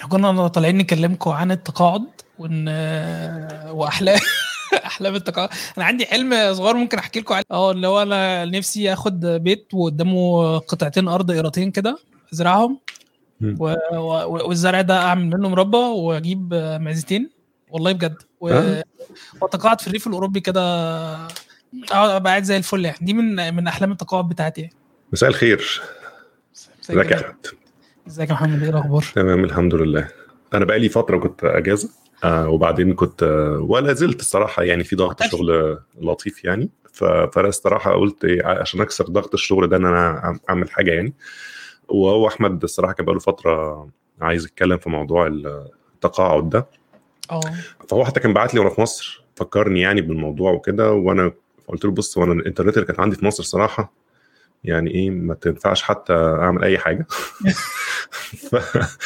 إحنا كنا طالعين نكلمكم عن التقاعد وإن وأحلام أحلام التقاعد. أنا عندي حلم صغير ممكن أحكي لكم عليه. آه اللي هو أنا نفسي آخد بيت وقدامه قطعتين أرض قيراطين كده أزرعهم. و... و... والزرع ده أعمل منه مربى وأجيب معزتين. والله بجد. و... آه. واتقاعد في الريف الأوروبي كده. اقعد أبقى قاعد زي الفل يعني. دي من من أحلام التقاعد بتاعتي يعني. مساء الخير. ازيك يا أحمد؟ ازيك يا محمد؟ إيه الأخبار؟ تمام الحمد لله. أنا بقالي فترة كنت أجازة آه وبعدين كنت آه ولا زلت الصراحة يعني في ضغط. شغل لطيف يعني. فأنا الصراحة قلت إيه عشان أكسر ضغط الشغل ده إن أنا أعمل حاجة يعني. وهو أحمد الصراحة كان بقاله فترة عايز يتكلم في موضوع التقاعد ده. آه. فهو حتى كان بعت لي وأنا في مصر فكرني يعني بالموضوع وكده وأنا قلت له بص وأنا الإنترنت اللي كانت عندي في مصر صراحة يعني إيه ما تنفعش حتى أعمل أي حاجة. ف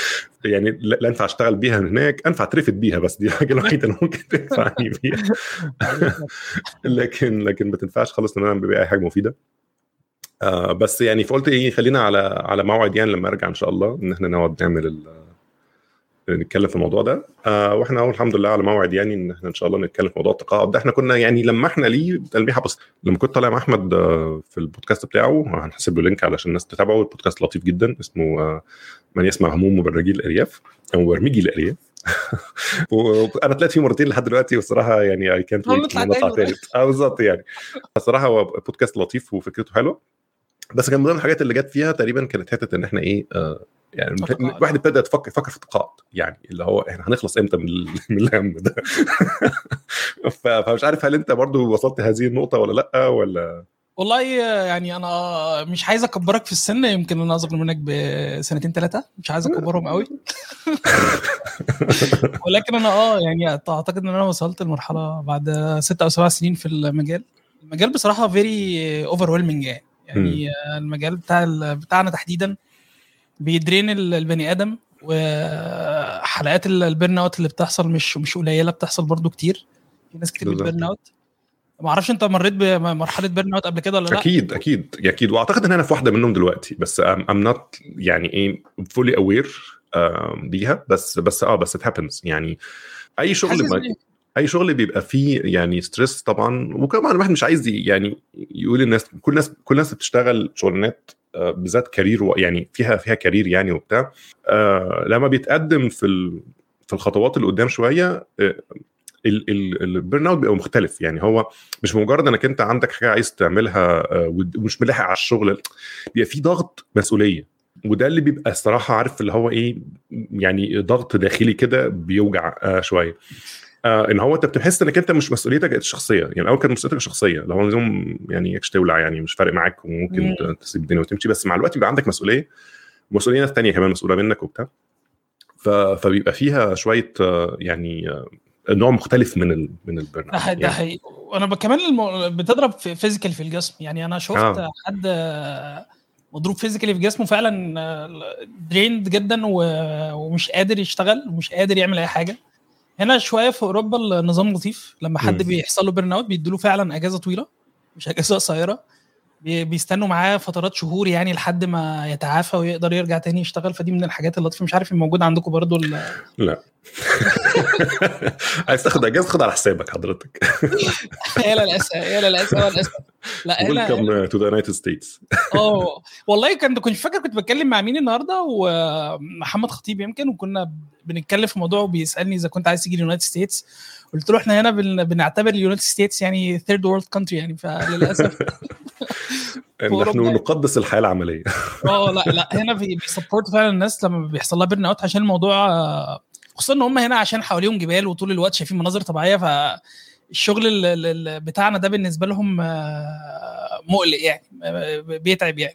يعني لا انفع أشتغل بيها من هناك أنفع أترفد بيها بس دي الحاجة الوحيدة اللي ممكن تنفعني بيها. لكن لكن ما تنفعش خالص إن أنا أعمل بيها أي حاجة مفيدة. آه بس يعني فقلت إيه خلينا على على موعد يعني لما أرجع إن شاء الله إن إحنا نقعد نعمل نتكلم في الموضوع ده. آه وإحنا اهو الحمد لله على موعد يعني ان إحنا ان شاء الله نتكلم في موضوع التقاعد ده. إحنا كنا يعني لمحنا ليه تلميحه بس لما كنت طالع مع احمد آه، في البودكاست بتاعه هنحط له link علشان الناس تتابعه. البودكاست لطيف جدا اسمه آه، من يسمع هموم مبرمجي الأرياف أو مبرمجي الأرياف. وأنا طلعت فيه مرتين لحد دلوقتي والصراحة يعني اي كانت نطلع آه بالظبط يعني. الصراحه هو بودكاست لطيف وفكرته حلوة. بس كان من ضمن الحاجات اللي جت فيها تقريبا كانت حتة إن إحنا إيه آه يعني. الواحد ابتدى يفكر يفكر في التقاعد يعني اللي هو إحنا هنخلص إمتى من ال- من الهم ده؟ فمش عارف هل أنت برضو وصلت هذه النقطة ولا لأ ولا؟ والله يعني أنا مش عايز أكبرك في السن يمكن أنا أصغر منك بسنتين ثلاثة مش عايز أكبرهم قوي ولكن أنا آه يعني أعتقد إن أنا وصلت لمرحلة بعد ست أو سبع سنين في المجال. المجال بصراحة very over يعني. يعني المجال بتاع بتاعنا تحديدا بي drain ال- البني آدم وحلقات ال- ال burn out اللي بتحصل مش مش قليلة بتحصل برضو كتير. في ناس كتير. بت burn out ما أعرفش انت مريت بمرحله burn out قبل كده ولا لا؟ أكيد أكيد أكيد. وأعتقد إن أنا في واحدة منهم دلوقتي بس I'm not يعني إيه fully aware بيها. بس بس آه بس it happens يعني أي شغل ما أي شغل بيبقى فيه يعني stress طبعا وكمان الواحد مش عايز يعني يقول الناس كل الناس كل الناس بتشتغل شغلانات آه، بالذات career يعني فيها فيها career يعني وبتاع آه، لما بيتقدم في في الخطوات اللي قدام شوية ال burn out بيبقى مختلف. يعني هو مش مجرد إنك أنت عندك حاجة عايز تعملها آه، ومش ملاحق على الشغل بيبقى في ضغط مسؤولية. وده اللي بيبقى الصراحة عارف اللي هو إيه يعني ضغط داخلي كده بيوجع آه شوية. آه إن هو أنت بتحس إنك أنت مش مسؤوليتك الشخصية. يعني الأول كانت مسؤوليتك الشخصية. لو هو يعني يكش تولع يعني مش فارق معاك وممكن تسيب الدنيا وتمشي. بس مع الوقت بيبقى عندك مسؤولية. مسؤولية ناس تانية كمان مسؤولة منك وبتاع. فبيبقى فيها شوية آه، يعني آه، نوع مختلف من ال من ال burn ده حقيقي ده حقيقي. وأنا كمان المو... بتضرب في physical في الجسم. يعني أنا شفت آه. آه. حد آه، مضروب physically في جسمه فعلا drained جدا و... ومش قادر يشتغل ومش قادر يعمل أي حاجة. هنا شوية في أوروبا النظام لطيف لما حد. بيحصل له burn out بيدوا فعلا أجازة طويلة مش أجازة قصيرة بيستنوا معاه فترات شهور يعني لحد ما يتعافى ويقدر يرجع تاني يشتغل. فدي من الحاجات اللطيفة. مش عارف موجود عندكم برضو ال- لا. عايز تاخد إجازة؟ خد على حسابك حضرتك. يا للأسف يا للأسف يا للأسف. لا هنا welcome to the United States آه والله كنت كنت فاكر كنت بتكلم مع مين النهارده؟ ومحمد خطيب يمكن. وكنا بنتكلم في موضوع وبيسألني إذا كنت عايز تيجي ال United States. قلت له إحنا هنا بن- بنعتبر ال United States يعني third world country يعني فللأسف نحن. نقدس الحياة العملية آه لا لا هنا بي- بي support فعلا الناس لما بيحصل لها burn out عشان الموضوع خصوصا إن هم هنا عشان حواليهم جبال وطول الوقت شايفين مناظر طبيعية فالشغل ال- ال- ال- بتاعنا ده بالنسبة لهم آه، مقلق يعني آه، بيتعب يعني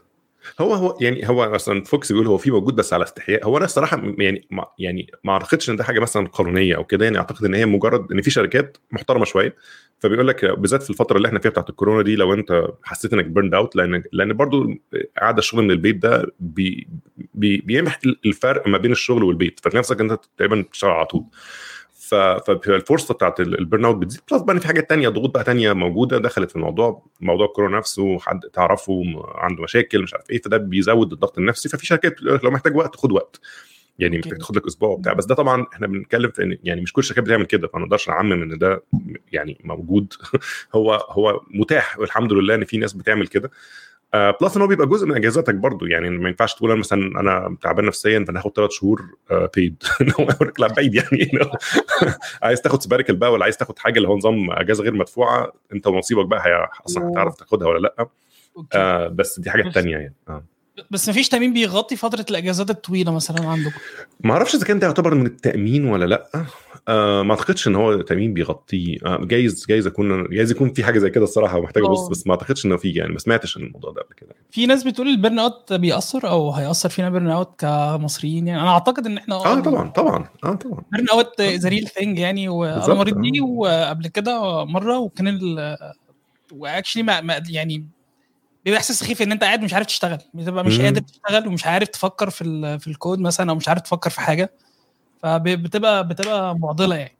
هو هو يعني هو مثلا فوكس بيقول هو في موجود بس على استحياء. هو أنا الصراحه يعني ما يعني ما أعتقدش إن ده حاجة مثلا قانونية أو كده. يعني أعتقد إن هي مجرد إن في شركات محترمة شوية. فبيقول لك بالذات في الفترة اللي إحنا فيها بتاعت الكورونا دي لو أنت حسيت إنك burned out لأن لأن برضو قعده الشغل من البيت ده بي بي بيمحي الفرق ما بين الشغل والبيت. فتلاقي نفسك أنت تقريبا بتشتغل على طول. فالفرصه بتاعت ال- ال burn out بتزيد. plus بقى في حاجات تانية ضغوط بقى تانية موجودة دخلت في الموضوع موضوع الكورونا نفسه حد تعرفه عنده مشاكل مش عارف إيه فده بيزود الضغط النفسي. ففي شركات بتقول لك لو محتاج وقت خد وقت. يعني. محتاج تاخد لك أسبوع وبتاع. بس ده طبعا إحنا بنتكلم في إن يعني مش كل الشركات بتعمل كده فما نقدرش نعمم إن ده يعني موجود. هو هو متاح. والحمد لله إن في ناس بتعمل كده. آه بلس إن هو بيبقى جزء من إجازاتك برضو. يعني ما ينفعش تقول أنا مثلا أنا تعبان نفسيا فأنا هاخد ثلاث شهور آه بيد لا بعيد يعني. عايز تاخد سباريكل بقى ولا عايز تاخد حاجة اللي هو نظام إجازة غير مدفوعة أنت ونصيبك بقى هي أصلا هتعرف تاخدها ولا لأ. آه بس دي حاجة تانية يعني. آه. بس مفيش تأمين بيغطي فترة الإجازات الطويلة مثلا عندكم؟ ما أعرفش إذا كان ده يعتبر من التأمين ولا لأ. آه ما اعتقدش إن هو تأمين بيغطيه. آه جايز جايز أكون جايز يكون في حاجة زي كده الصراحة ومحتاج أبص آه. بس ما اعتقدش إنه في يعني ما سمعتش عن الموضوع ده قبل كده. في ناس بتقول ال burn out بيأثر أو هيأثر فينا burn out كمصريين يعني. أنا أعتقد إن إحنا آه طبعا طبعا آه طبعا. burn out the real thing يعني وأنا مريت آه. بيه وقبل كده مرة وكان ال و actually ما ما- يعني بيبقى إحساس سخيف إن أنت قاعد مش عارف تشتغل. بتبقى مش. قادر تشتغل ومش عارف تفكر في ال- في الكود مثلا أو مش عارف تفكر في حاجة. فبتبقى بتبقى معضلة يعني.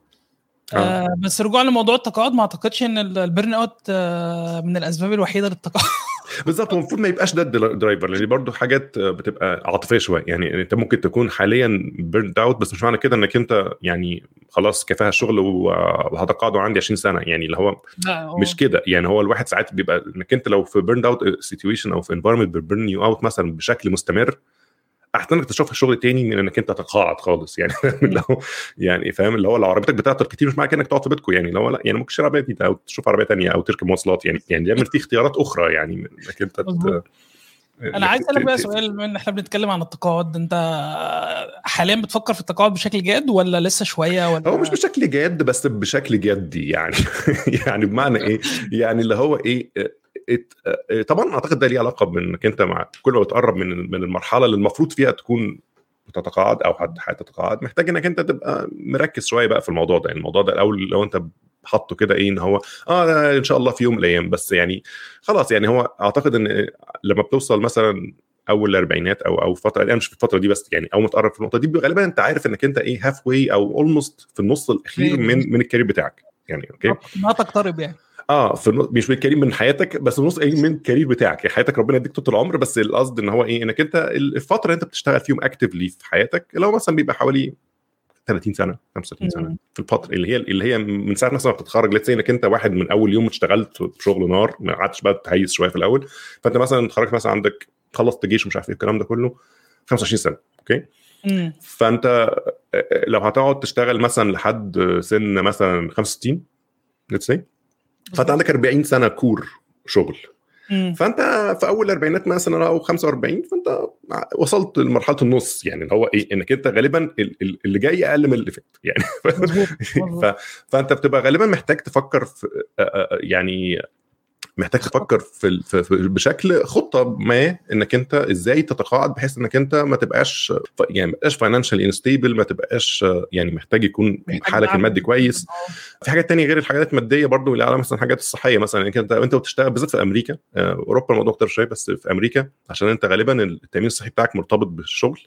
آه. آه بس رجوعا لموضوع التقاعد ما أعتقدش إن ال- ال burn out آه من الأسباب الوحيدة للتقاعد. بالظبط المفروض ما يبقاش ده ال driver لأن برضه حاجات بتبقى عاطفية شوية. يعني أنت ممكن تكون حاليا burned out بس مش معنى كده إنك أنت يعني خلاص كفاها الشغل وهتقاعد عندي 20 سنة. يعني اللي هو مش كده. يعني هو الواحد ساعات بيبقى إنك أنت لو في burned out situation أو في environment burn you out مثلا بشكل مستمر احسن إنك تشوف شغل تاني من إنك أنت تتقاعد خالص. يعني اللي هو يعني فاهم؟ اللي هو لو عربيتك بتعطل كتير مش معنى إنك تقعد في بيتكم. يعني لو لا يعني ممكن تشتري عربية جديدة أو تشوف عربية تانية أو تركب مواصلات. يعني يعني دايما في اختيارات أخرى يعني إنك أنت مظبوط. أنا عايز أسألك بقى سؤال بما إن إحنا بنتكلم عن التقاعد أنت حاليا بتفكر في التقاعد بشكل جاد ولا لسه شوية ولا هو مش بشكل جاد بس بشكل جدي يعني. يعني بمعنى إيه؟ يعني اللي هو إيه آه، طبعا أعتقد ده ليه علاقة بإنك أنت مع كل ما بتقرب من من المرحلة اللي المفروض فيها تكون بتتقاعد أو حد هتتقاعد محتاج إنك أنت تبقى مركز شوية بقى في الموضوع ده. يعني الموضوع ده الأول لو أنت حاطه كده إيه إن هو آه إن شاء الله في يوم من الأيام بس يعني خلاص يعني هو أعتقد إن لما بتوصل مثلا أول الأربعينات أو أو فتره يعني مش في الفترة دي بس يعني أول ما تقرب في النقطة دي غالبا أنت عارف إنك أنت إيه half way أو almost في النص الأخير. من من ال career بتاعك. يعني okay ما تقترب يعني. آه في النص مش ال career من حياتك بس النص إيه من ال career بتاعك يعني حياتك ربنا يديك طول العمر بس القصد إن هو إيه إنك أنت الفترة اللي أنت بتشتغل فيهم actively في حياتك اللي هو مثلا بيبقى حوالي 30 سنة 35 سنة. في الفترة اللي هي اللي هي من ساعة مثلا ما بتتخرج let's إنك أنت واحد من أول يوم اشتغلت شغل نار ما قعدتش بقى تهيس شوية في الأول فأنت مثلا اتخرجت مثلا عندك خلصت جيش ومش عارف إيه الكلام ده كله 25 سنة okay مم. فأنت آه، لو هتقعد تشتغل مثلا لحد سن مثلا 65 let's say فانت عندك 40 سنة career شغل مم. فانت في أول الاربعينات مثلا أو 45 فانت وصلت لمرحلة النص يعني اللي هو إيه إنك أنت غالبا ال- ال- اللي جاي أقل من اللي فات يعني. ف... فانت بتبقى غالبا محتاج تفكر في يعني محتاج تفكر في, بشكل خطة ما إنك أنت إزاي تتقاعد بحيث إنك أنت ما تبقاش يعني ما تبقاش financial unstable ما تبقاش يعني محتاج يكون حالك. المادي كويس. آه. في حاجات تانية غير الحاجات المادية برضو اللي على مثلا الحاجات الصحية مثلا انك انت أنت بتشتغل بالذات في أمريكا آه، أوروبا الموضوع أكتر شوية بس في أمريكا عشان أنت غالبا التأمين الصحي بتاعك مرتبط بالشغل.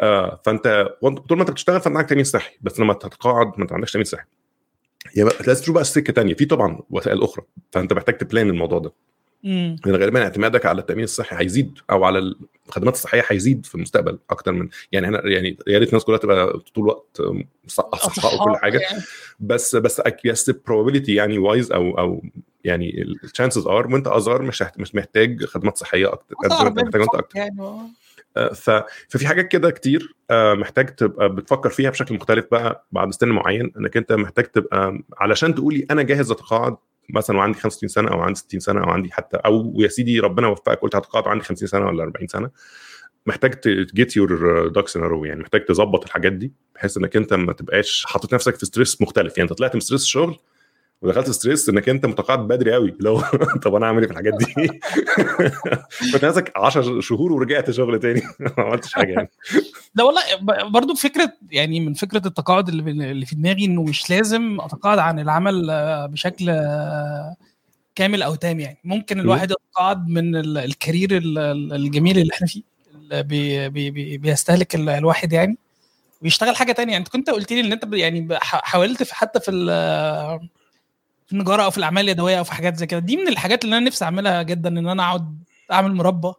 آه فأنت طول ما أنت بتشتغل فأنت معاك تأمين صحي بس لما تتقاعد ما أنت عندكش تأمين صحي. لازم تشوف بقى سكة تانية. في طبعا وسائل أخرى. فأنت محتاج ت plan الموضوع ده. مم. لأن غالبا اعتمادك على التأمين الصحي هيزيد أو على الخدمات الصحية هيزيد في المستقبل أكتر من يعني إحنا يعني يا ريت الناس كلها تبقى طول الوقت اصحاء وكل حاجة. يعني. بس بس بس probability يعني wise أو أو يعني ال chances are وأنت اصغر مش مش محتاج خدمات صحية أكتر. قد ما انت محتاج وانت أكتر. يعني. ففي حاجات كده كتير آه، محتاج تبقى بتفكر فيها بشكل مختلف بقى بعد سن معين انك انت محتاج تبقى علشان تقولي أنا جاهز أتقاعد مثلا وعندي 65 سنة أو عندي 60 سنة أو عندي حتى أو يا سيدي ربنا وفقك قلت هتقاعد وعندي 50 سنة ولا 40 سنة محتاج ت get your ducks in يعني محتاج تظبط الحاجات دي بحيث إنك أنت ما تبقاش حاطط نفسك في stress مختلف يعني أنت طلعت من stress الشغل ودخلت stress انك انت متقاعد بدري قوي لو طب أنا اعمل إيه في الحاجات دي؟ كنت نازك 10 شهور ورجعت شغل تاني. ما عملتش حاجة يعني. ده والله برضو فكرة يعني من فكرة التقاعد اللي في- دماغي إنه مش لازم أتقاعد عن العمل آه، بشكل آه، كامل أو تام يعني. ممكن الواحد يتقاعد من ال- ال career ال- ال- الجميل اللي إحنا فيه بي بي بي بيستهلك ال- الواحد يعني ويشتغل حاجة تانية. يعني أنت كنت قلت لي إن أنت يعني حاولت في حتى في ال- في النجاره أو في الأعمال اليدوية أو في حاجات زي كده. دي من الحاجات اللي أنا نفسي أعملها جدا إن أنا أقعد أعمل مربى.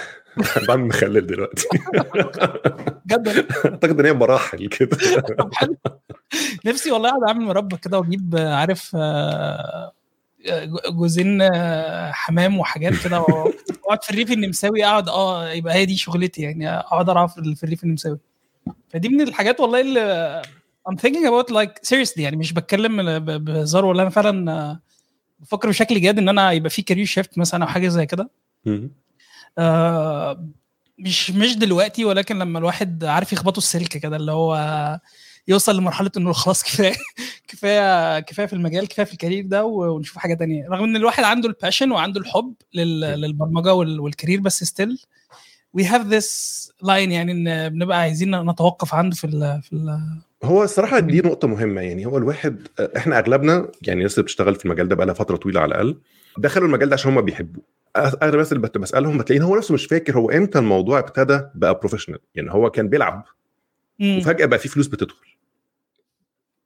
بعمل مخلل دلوقتي. جدا. أعتقد إن هي مراحل كده. نفسي والله أقعد أعمل مربى كده وأجيب آه، عارف آه، جوزين آه، حمام وحاجات كده وأقعد في الريف النمساوي أقعد آه يبقى هي دي شغلتي يعني أقعد العب في الريف النمساوي. فدي من الحاجات والله اللي I'm thinking about like seriously يعني مش بتكلم بهزار ولا أنا فعلا آه، بفكر بشكل جاد إن أنا يبقى في career shift مثلا أو حاجة زي كده. آه، مش مش دلوقتي ولكن لما الواحد عارف يخبطه السلك كده اللي هو يوصل لمرحلة إنه خلاص كفاية كفاية كفاية في المجال كفاية في ال career ده ونشوف حاجة تانية. رغم إن الواحد عنده ال passion وعنده الحب لل- للبرمجة وال- وال career بس still we have this line يعني إن بنبقى عايزين نتوقف عنده في ال في ال هو الصراحه دي نقطة مهمة يعني. هو الواحد إحنا أغلبنا يعني الناس اللي بتشتغل في المجال ده بقى لها فترة طويلة على الأقل دخلوا المجال ده عشان هم بيحبوه. أغلب الناس اللي بسألهم بتلاقيه هو نفسه مش فاكر هو إمتى الموضوع ابتدى بقى professional يعني هو كان بيلعب مم. وفجأة بقى في فلوس بتدخل.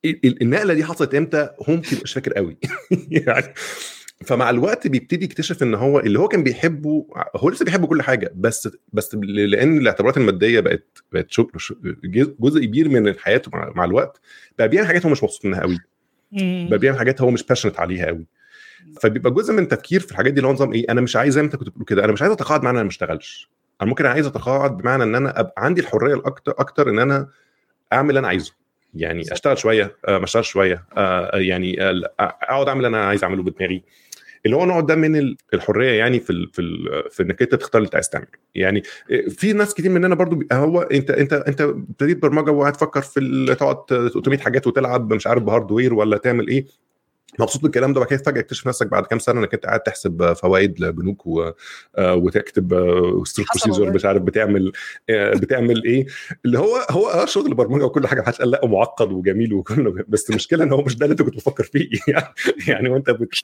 ال- ال- النقلة دي حصلت إمتى؟ هو مش فاكر قوي. يعني فمع الوقت بيبتدي يكتشف إن هو اللي هو كان بيحبه هو لسه بيحب كل حاجة بس بس لأن الاعتبارات المادية بقت بقت شغل جزء كبير من حياته مع, الوقت بقى بيعمل حاجات هو مش مبسوط منها قوي. بقى بيعمل حاجات هو مش باشنت عليها قوي فبيبقى جزء من التفكير في الحاجات دي اللي هو نظام إيه أنا مش عايز زي ما أنت كنت بتقول كده أنا مش عايز أتقاعد معنى أنا ما اشتغلش أنا ممكن عايز أتقاعد بمعنى إن أنا أبقى عندي الحرية الاكتر أكتر إن أنا أعمل اللي أنا عايزه يعني. أشتغل شوية آه، ما أشتغلش شوية آه، يعني آه، أقعد أعمل اللي أنا عايز أعمله بدماغي اللي هو نوع ده من ال- الحرية يعني في ال في ال في إنك أنت تختار اللي أنت عايز تعمله. يعني آه، في ناس كتير مننا برضو هو أنت أنت أنت ابتديت برمجة وقاعد تفكر في تقعد automate حاجات وتلعب مش عارف ب hardware ولا تعمل إيه. مبسوط بالكلام ده وبعد كده فجأة تكتشف نفسك بعد كام سنة إنك أنت قاعد تحسب فوائد لبنوك و... آه، وتكتب حصل procedure. مش عارف بتعمل آه، بتعمل إيه. اللي هو هو آه شغل برمجه وكل حاجة محدش قال لأ معقد وجميل وكله بس المشكلة إن هو مش ده اللي أنت كنت بتفكر فيه. يعني يعني وأنت بت... مش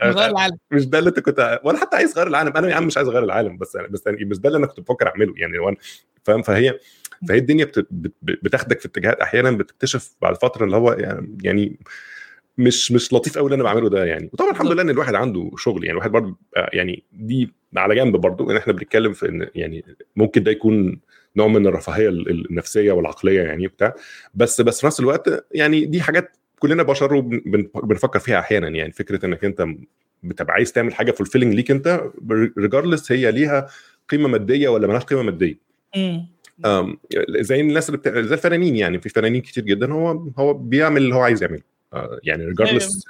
مش ده اللي أنت كنت ولا حتى عايز تغير العالم. أنا يا عم مش عايز اغير العالم بس بس يعني بس ده اللي أنا كنت بفكر أعمله. يعني وأنا فاهم؟ فهي فهي الدنيا بت... بت... بتاخدك في اتجاهات أحيانا بتكتشف بعد فترة اللي هو يعني مش مش لطيف قوي اللي أنا بعمله ده يعني. وطبعا الحمد لله إن الواحد عنده شغل يعني. الواحد برضه آه، يعني دي على جنب برضه إن إحنا بنتكلم في إن يعني ممكن ده يكون نوع من الرفاهية ال- النفسية والعقلية يعني بتاع بس بس في نفس الوقت يعني دي حاجات كلنا بشر وبنفكر فيها أحيانا يعني. فكرة إنك أنت بتبقى عايز تعمل حاجة fulfilling ليك أنت regardless هي ليها قيمة مادية ولا مالهاش قيمة مادية. زي الناس اللي بتاع زي الفنانين يعني. في فنانين كتير جدا هو هو بيعمل اللي هو عايز يعمله. يعني regardless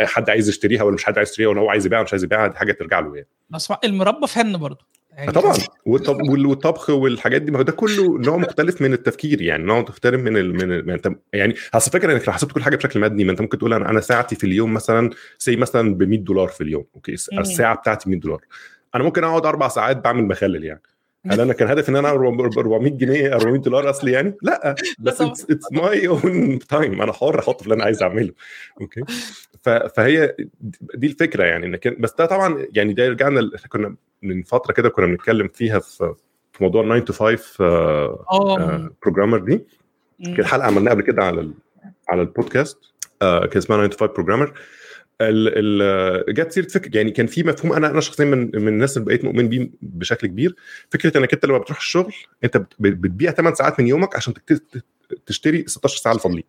حد عايز يشتريها ولا مش حد عايز يشتريها ولا هو عايز يبيعها ولا مش عايز يبيعها دي حاجة ترجع له يعني. بس المربى فن برضه. يعني طبعا. والطب وال- والطبخ والحاجات دي ما هو ده كله نوع مختلف من التفكير يعني نوع مختلف من ال... من, ال... يعني أصل فكرة إنك لو حسبت كل حاجة بشكل مادي ما انت ممكن تقول أنا أنا ساعتي في اليوم مثلا say مثلا ب 100 دولار في اليوم okay. الساعة بتاعتي 100 دولار. أنا ممكن أقعد أربع ساعات بعمل مخلل يعني. هل أنا كان هدفي إن أنا 400 جنيه 400 دولار أصلي يعني؟ لا بس. it's my own time أنا حر أحط اللي أنا عايز أعمله okay فهي دي الفكرة يعني انك بس ده طبعا يعني ده رجعنا ل- إحنا كنا من فترة كده كنا بنتكلم فيها في في موضوع 9 to 5 آه programmer دي. كانت حلقة عملناها قبل كده على ال على البودكاست آه، كان اسمها 9 to 5 programmer ال ال جت سيرة فكره يعني كان في مفهوم أنا أنا شخصيا من من الناس اللي بقيت مؤمن بيه بشكل كبير فكرة إنك أنت لما بتروح الشغل أنت بت- بتبيع 8 ساعات من يومك عشان تشتري 16 ساعة الفاضلين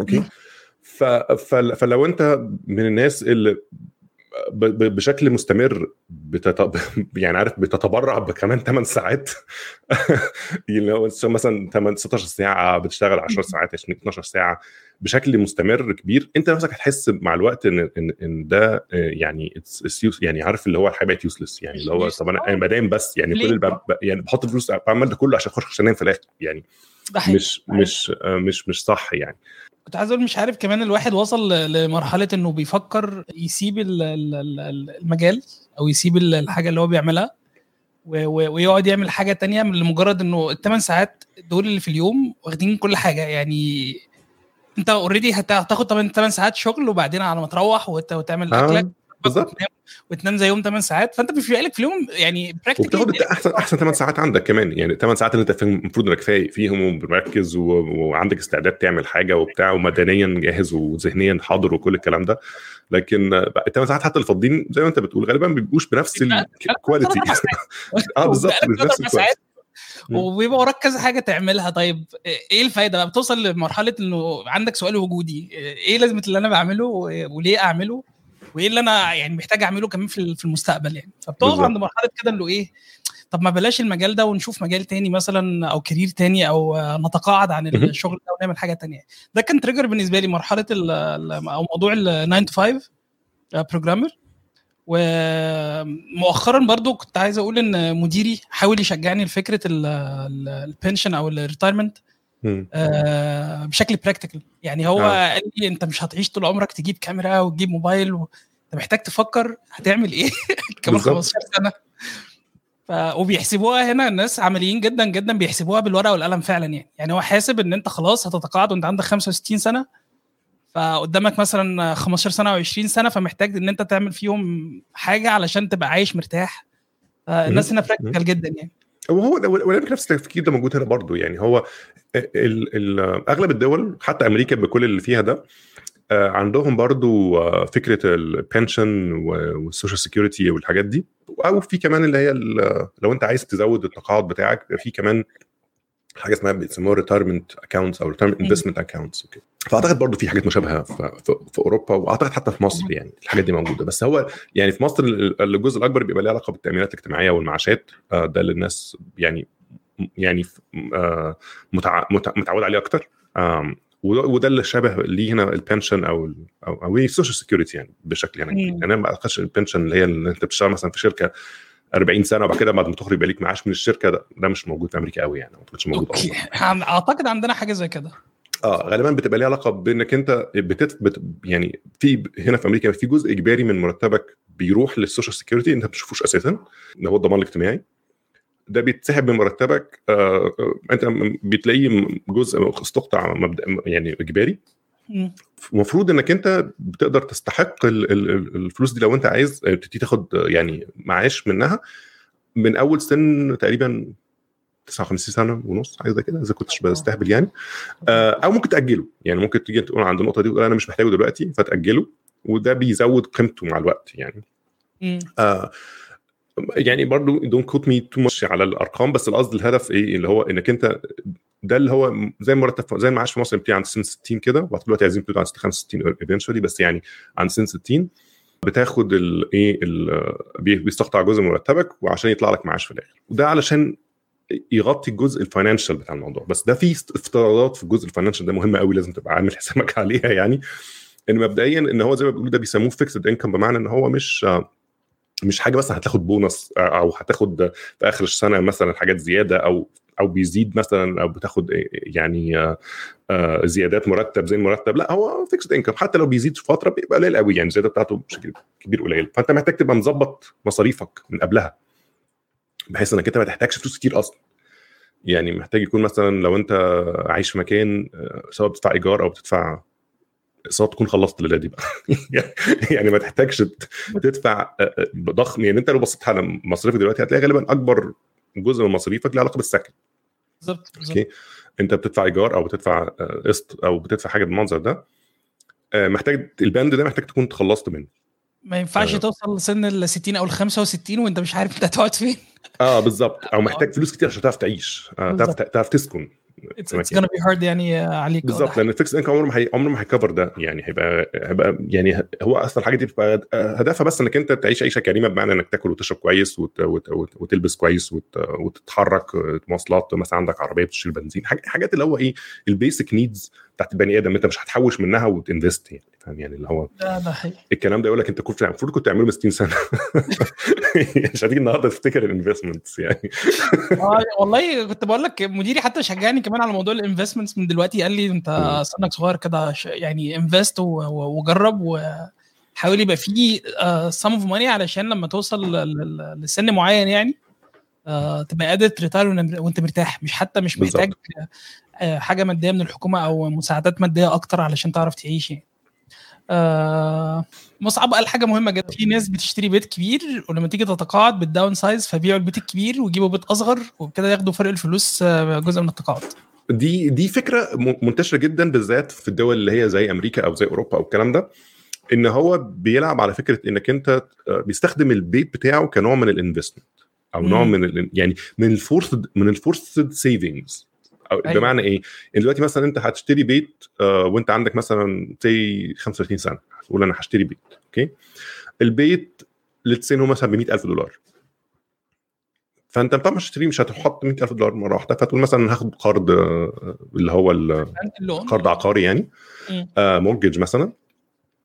okay؟ فلو أنت من الناس اللي بشكل مستمر بتت... يعني عارف بتتبرع بكمان 8 ساعات. هو مثلا 8 16 ساعة بتشتغل 10 ساعات 20 12 ساعة بشكل مستمر كبير. انت نفسك هتحس مع الوقت ان ان, إن ده آه، يعني يعني عارف اللي هو الحياة بقت يوسلس يعني اللي هو طب أنا أنا بنام بس يعني كل ليه؟ اللي ب... ب- يعني بحط فلوس بعمل ده كله عشان أخش عشان أنام في الآخر. يعني. مش مش آه، مش مش صح يعني. كنت عايز أقول مش عارف كمان الواحد وصل لمرحلة إنه بيفكر يسيب ال- ال- ال- المجال أو يسيب ال- الحاجة اللي هو بيعملها ويقعد يعمل حاجة تانية من لمجرد إنه الثمان ساعات دول اللي في اليوم واخدين كل حاجة يعني أنت اوريدي هتاخد 8 8 ساعات شغل وبعدين على ما تروح وت- وتعمل آه. أكلك بالظبط. وتنام زيهم 8 ساعات فأنت مش لك في اليوم يعني وبتاخد احسن أحسن 8 ساعات عندك كمان. يعني 8 ساعات اللي أنت المفروض إنك فايق فيهم ومركز و... وعندك استعداد تعمل حاجة وبتاع ومدنيا جاهز وذهنيا حاضر وكل الكلام ده. لكن الثمان ساعات حتى الفاضيين زي ما أنت بتقول غالبا ما بيبقوش بنفس ال quality آه بالظبط بنفس ال quality وبيبقى وراك كذا حاجة تعملها. طيب إيه الفايدة بقى؟ بتوصل لمرحلة إنه عندك سؤال وجودي. إيه لازمة اللي أنا بعمله؟ وليه أعمله؟ وإيه اللي أنا يعني محتاج أعمله كمان في المستقبل يعني. فبتقف عند مرحلة كده انه إيه طب ما بلاش المجال ده ونشوف مجال تاني مثلا أو career تاني أو نتقاعد عن الشغل ده ونعمل حاجة تانية. ده كان trigger بالنسبة لي مرحلة أو موضوع ال 9 تو 5 programmer ومؤخرا برضو كنت عايز أقول إن مديري حاول يشجعني لفكرة ال pension أو ال retirement آه بشكل practical يعني هو آه. قال لي أنت مش هتعيش طول عمرك تجيب كاميرا وتجيب موبايل و... أنت محتاج تفكر هتعمل إيه كمان 15 سنة. ف... وبيحسبوها هنا الناس عمليين جدا جدا بيحسبوها بالورقة والقلم فعلا يعني. يعني هو حاسب إن أنت خلاص هتتقاعد وأنت عندك 65 سنة فقدامك مثلا 15 سنة أو 20 سنة فمحتاج إن أنت تعمل فيهم حاجة علشان تبقى عايش مرتاح. الناس هنا practical جدا يعني. وهو ده ولكن نفس التفكير ده موجود هنا برضه يعني هو ال ال أغلب الدول حتى أمريكا بكل اللي فيها ده عندهم برضو فكرة ال pension وال social security والحاجات دي. أو في كمان اللي هي لو أنت عايز تزود التقاعد بتاعك في كمان حاجة اسمها بيسموها retirement accounts أو retirement investment accounts فأعتقد برضو في حاجات مشابهة في, أوروبا وأعتقد حتى في مصر يعني الحاجات دي موجودة. بس هو يعني في مصر الجزء الأكبر بيبقى له علاقة بالتأمينات الاجتماعية والمعاشات. ده اللي الناس يعني يعني متعود عليه أكتر. وده اللي شبه ليه هنا ال pension أو أو أو ال social security يعني بشكل يعني يعني أنا ما أعتقدش ال pension اللي هي اللي أنت بتشتغل مثلا في شركة 40 سنة وبعد كده بعد ما تخرج يبقى ليك معاش من الشركة ده, ده مش موجود في أمريكا قوي يعني ما أعتقدش موجود okay. أصلا أعتقد عندنا حاجة زي كده. آه غالبا بتبقى ليها علاقة بإنك أنت بتت... بت... يعني في هنا في أمريكا في جزء إجباري من مرتبك بيروح لل social security أنت ما بتشوفوش أساسا اللي هو الضمان الاجتماعي. ده بيتسحب من مرتبك آه أنت بتلاقيه جزء استقطع مبدأ يعني إجباري. المفروض إنك أنت بتقدر تستحق الفلوس دي لو أنت عايز تبتدي تاخد يعني معاش منها. من أول سن تقريبا 59 سنة ونص حاجة زي كده إذا كنتش بستهبل يعني. أو ممكن تأجله. يعني ممكن تيجي تقول عند النقطة دي تقول أنا مش محتاجه دلوقتي فتأجله وده بيزود قيمته مع الوقت يعني. آه يعني برضو don't quote me too much على الأرقام بس القصد الهدف إيه؟ اللي هو إنك أنت ده اللي هو زي المرتب زي المعاش في مصر بتاعي عند سن 60 كده وبعد دلوقتي عايزين تبقى عند 65 eventually بس يعني عند سن 60 بتاخد الايه بيستقطع جزء من مرتبك وعشان يطلع لك معاش في الآخر. وده علشان يغطي الجزء ال financial بتاع الموضوع. بس ده في افتراضات في الجزء ال financial ده مهمة قوي لازم تبقى عامل حسابك عليها يعني. إن مبدئيا إن هو زي ما بيقولوا ده بيسموه fixed income بمعنى إن هو مش مش حاجة مثلا هتاخد بونص أو هتاخد في آخر السنة مثلا حاجات زيادة أو أو بيزيد مثلا أو بتاخد يعني زيادات مرتب زي المرتب لا هو fixed income حتى لو بيزيد في فترة بيبقى قليل قوي يعني الزياده بتاعته بشكل كبير قليل. فأنت محتاج تبقى مظبط مصاريفك من قبلها. بحيث إنك أنت ما تحتاجش فلوس كتير أصلا. يعني محتاج يكون مثلا لو أنت عايش في مكان سواء بتدفع إيجار أو بتدفع اقساط تكون خلصت الليلة دي بقى. يعني ما تحتاجش تدفع ضخم. يعني أنت لو بصيت على مصاريفك دلوقتي هتلاقي غالبا أكبر جزء من مصاريفك له علاقة بالسكن. بالظبط أوكي؟ أنت بتدفع إيجار أو بتدفع قسط أو بتدفع حاجة بالمنظر ده محتاج البند ده محتاج تكون تخلصت منه. ما ينفعش توصل لسن ال 60 أو ال 65 وانت مش عارف انت هتقعد فين. آه بالظبط. أو محتاج فلوس كتير عشان تعرف تعيش. آه تعرف تعرف تسكن. it's gonna be hard يعني عليك. بالظبط لأن ال fixed income عمره ما هي عمره ما هيكفر ده. يعني هيبقى هيبقى يعني هو أصلا الحاجة دي بتبقى هدفها بس إنك أنت تعيش عيشة كريمة بمعنى إنك تاكل وتشرب كويس وت... وت... وت... وتلبس كويس وت... وتتحرك مواصلات مثلا عندك عربية بتشيل بنزين حاجات اللي هو إيه ال basic needs بتاعت البني آدم أنت مش هتحوش منها وت invest يعني فاهم؟ يعني اللي هو ده ده حقيقي. الكلام ده يقول لك أنت كنت المفروض كنت تعمله من 60 سنة. مش هتيجي النهارده تفتكر ال investments يعني. آه والله كنت بقول لك مديري حتى شجعني كمان على موضوع ال investments من دلوقتي قال لي أنت سنك صغير كده يعني invest وجرب وحاول يبقى في sum of money علشان لما توصل لسن معين يعني آه تبقى قادر ت retire وأنت مرتاح مش حتى مش محتاج حاجة مادية من الحكومة أو مساعدات مادية أكتر علشان تعرف تعيش يعني. آه مصعب قال حاجة مهمة جدا. في ناس بتشتري بيت كبير ولما تيجي تتقاعد بي downsize فبيعوا البيت الكبير ويجيبوا بيت أصغر وبكده ياخدوا فرق الفلوس آه، جزء من التقاعد. دي دي فكرة منتشرة جدا بالذات في الدول اللي هي زي أمريكا أو زي أوروبا أو الكلام ده إن هو بيلعب على فكرة إنك أنت آه، بيستخدم البيت بتاعه كنوع من ال investment أو نوع. من يعني من ال forced من ال forced savings أو أيوة. بمعنى إيه؟ دلوقتي مثلا أنت هتشتري بيت آه، وأنت عندك مثلا زي 35 سنة تقول أنا هشتري بيت okay البيت let's say إن هو مثلا ب 100000 دولار فأنت طبعا مش هتشتري مش هتحط 100000 دولار مرة واحدة فتقول مثلا هاخد قرض آه، اللي هو قرض عقاري يعني. آه مورجج مثلا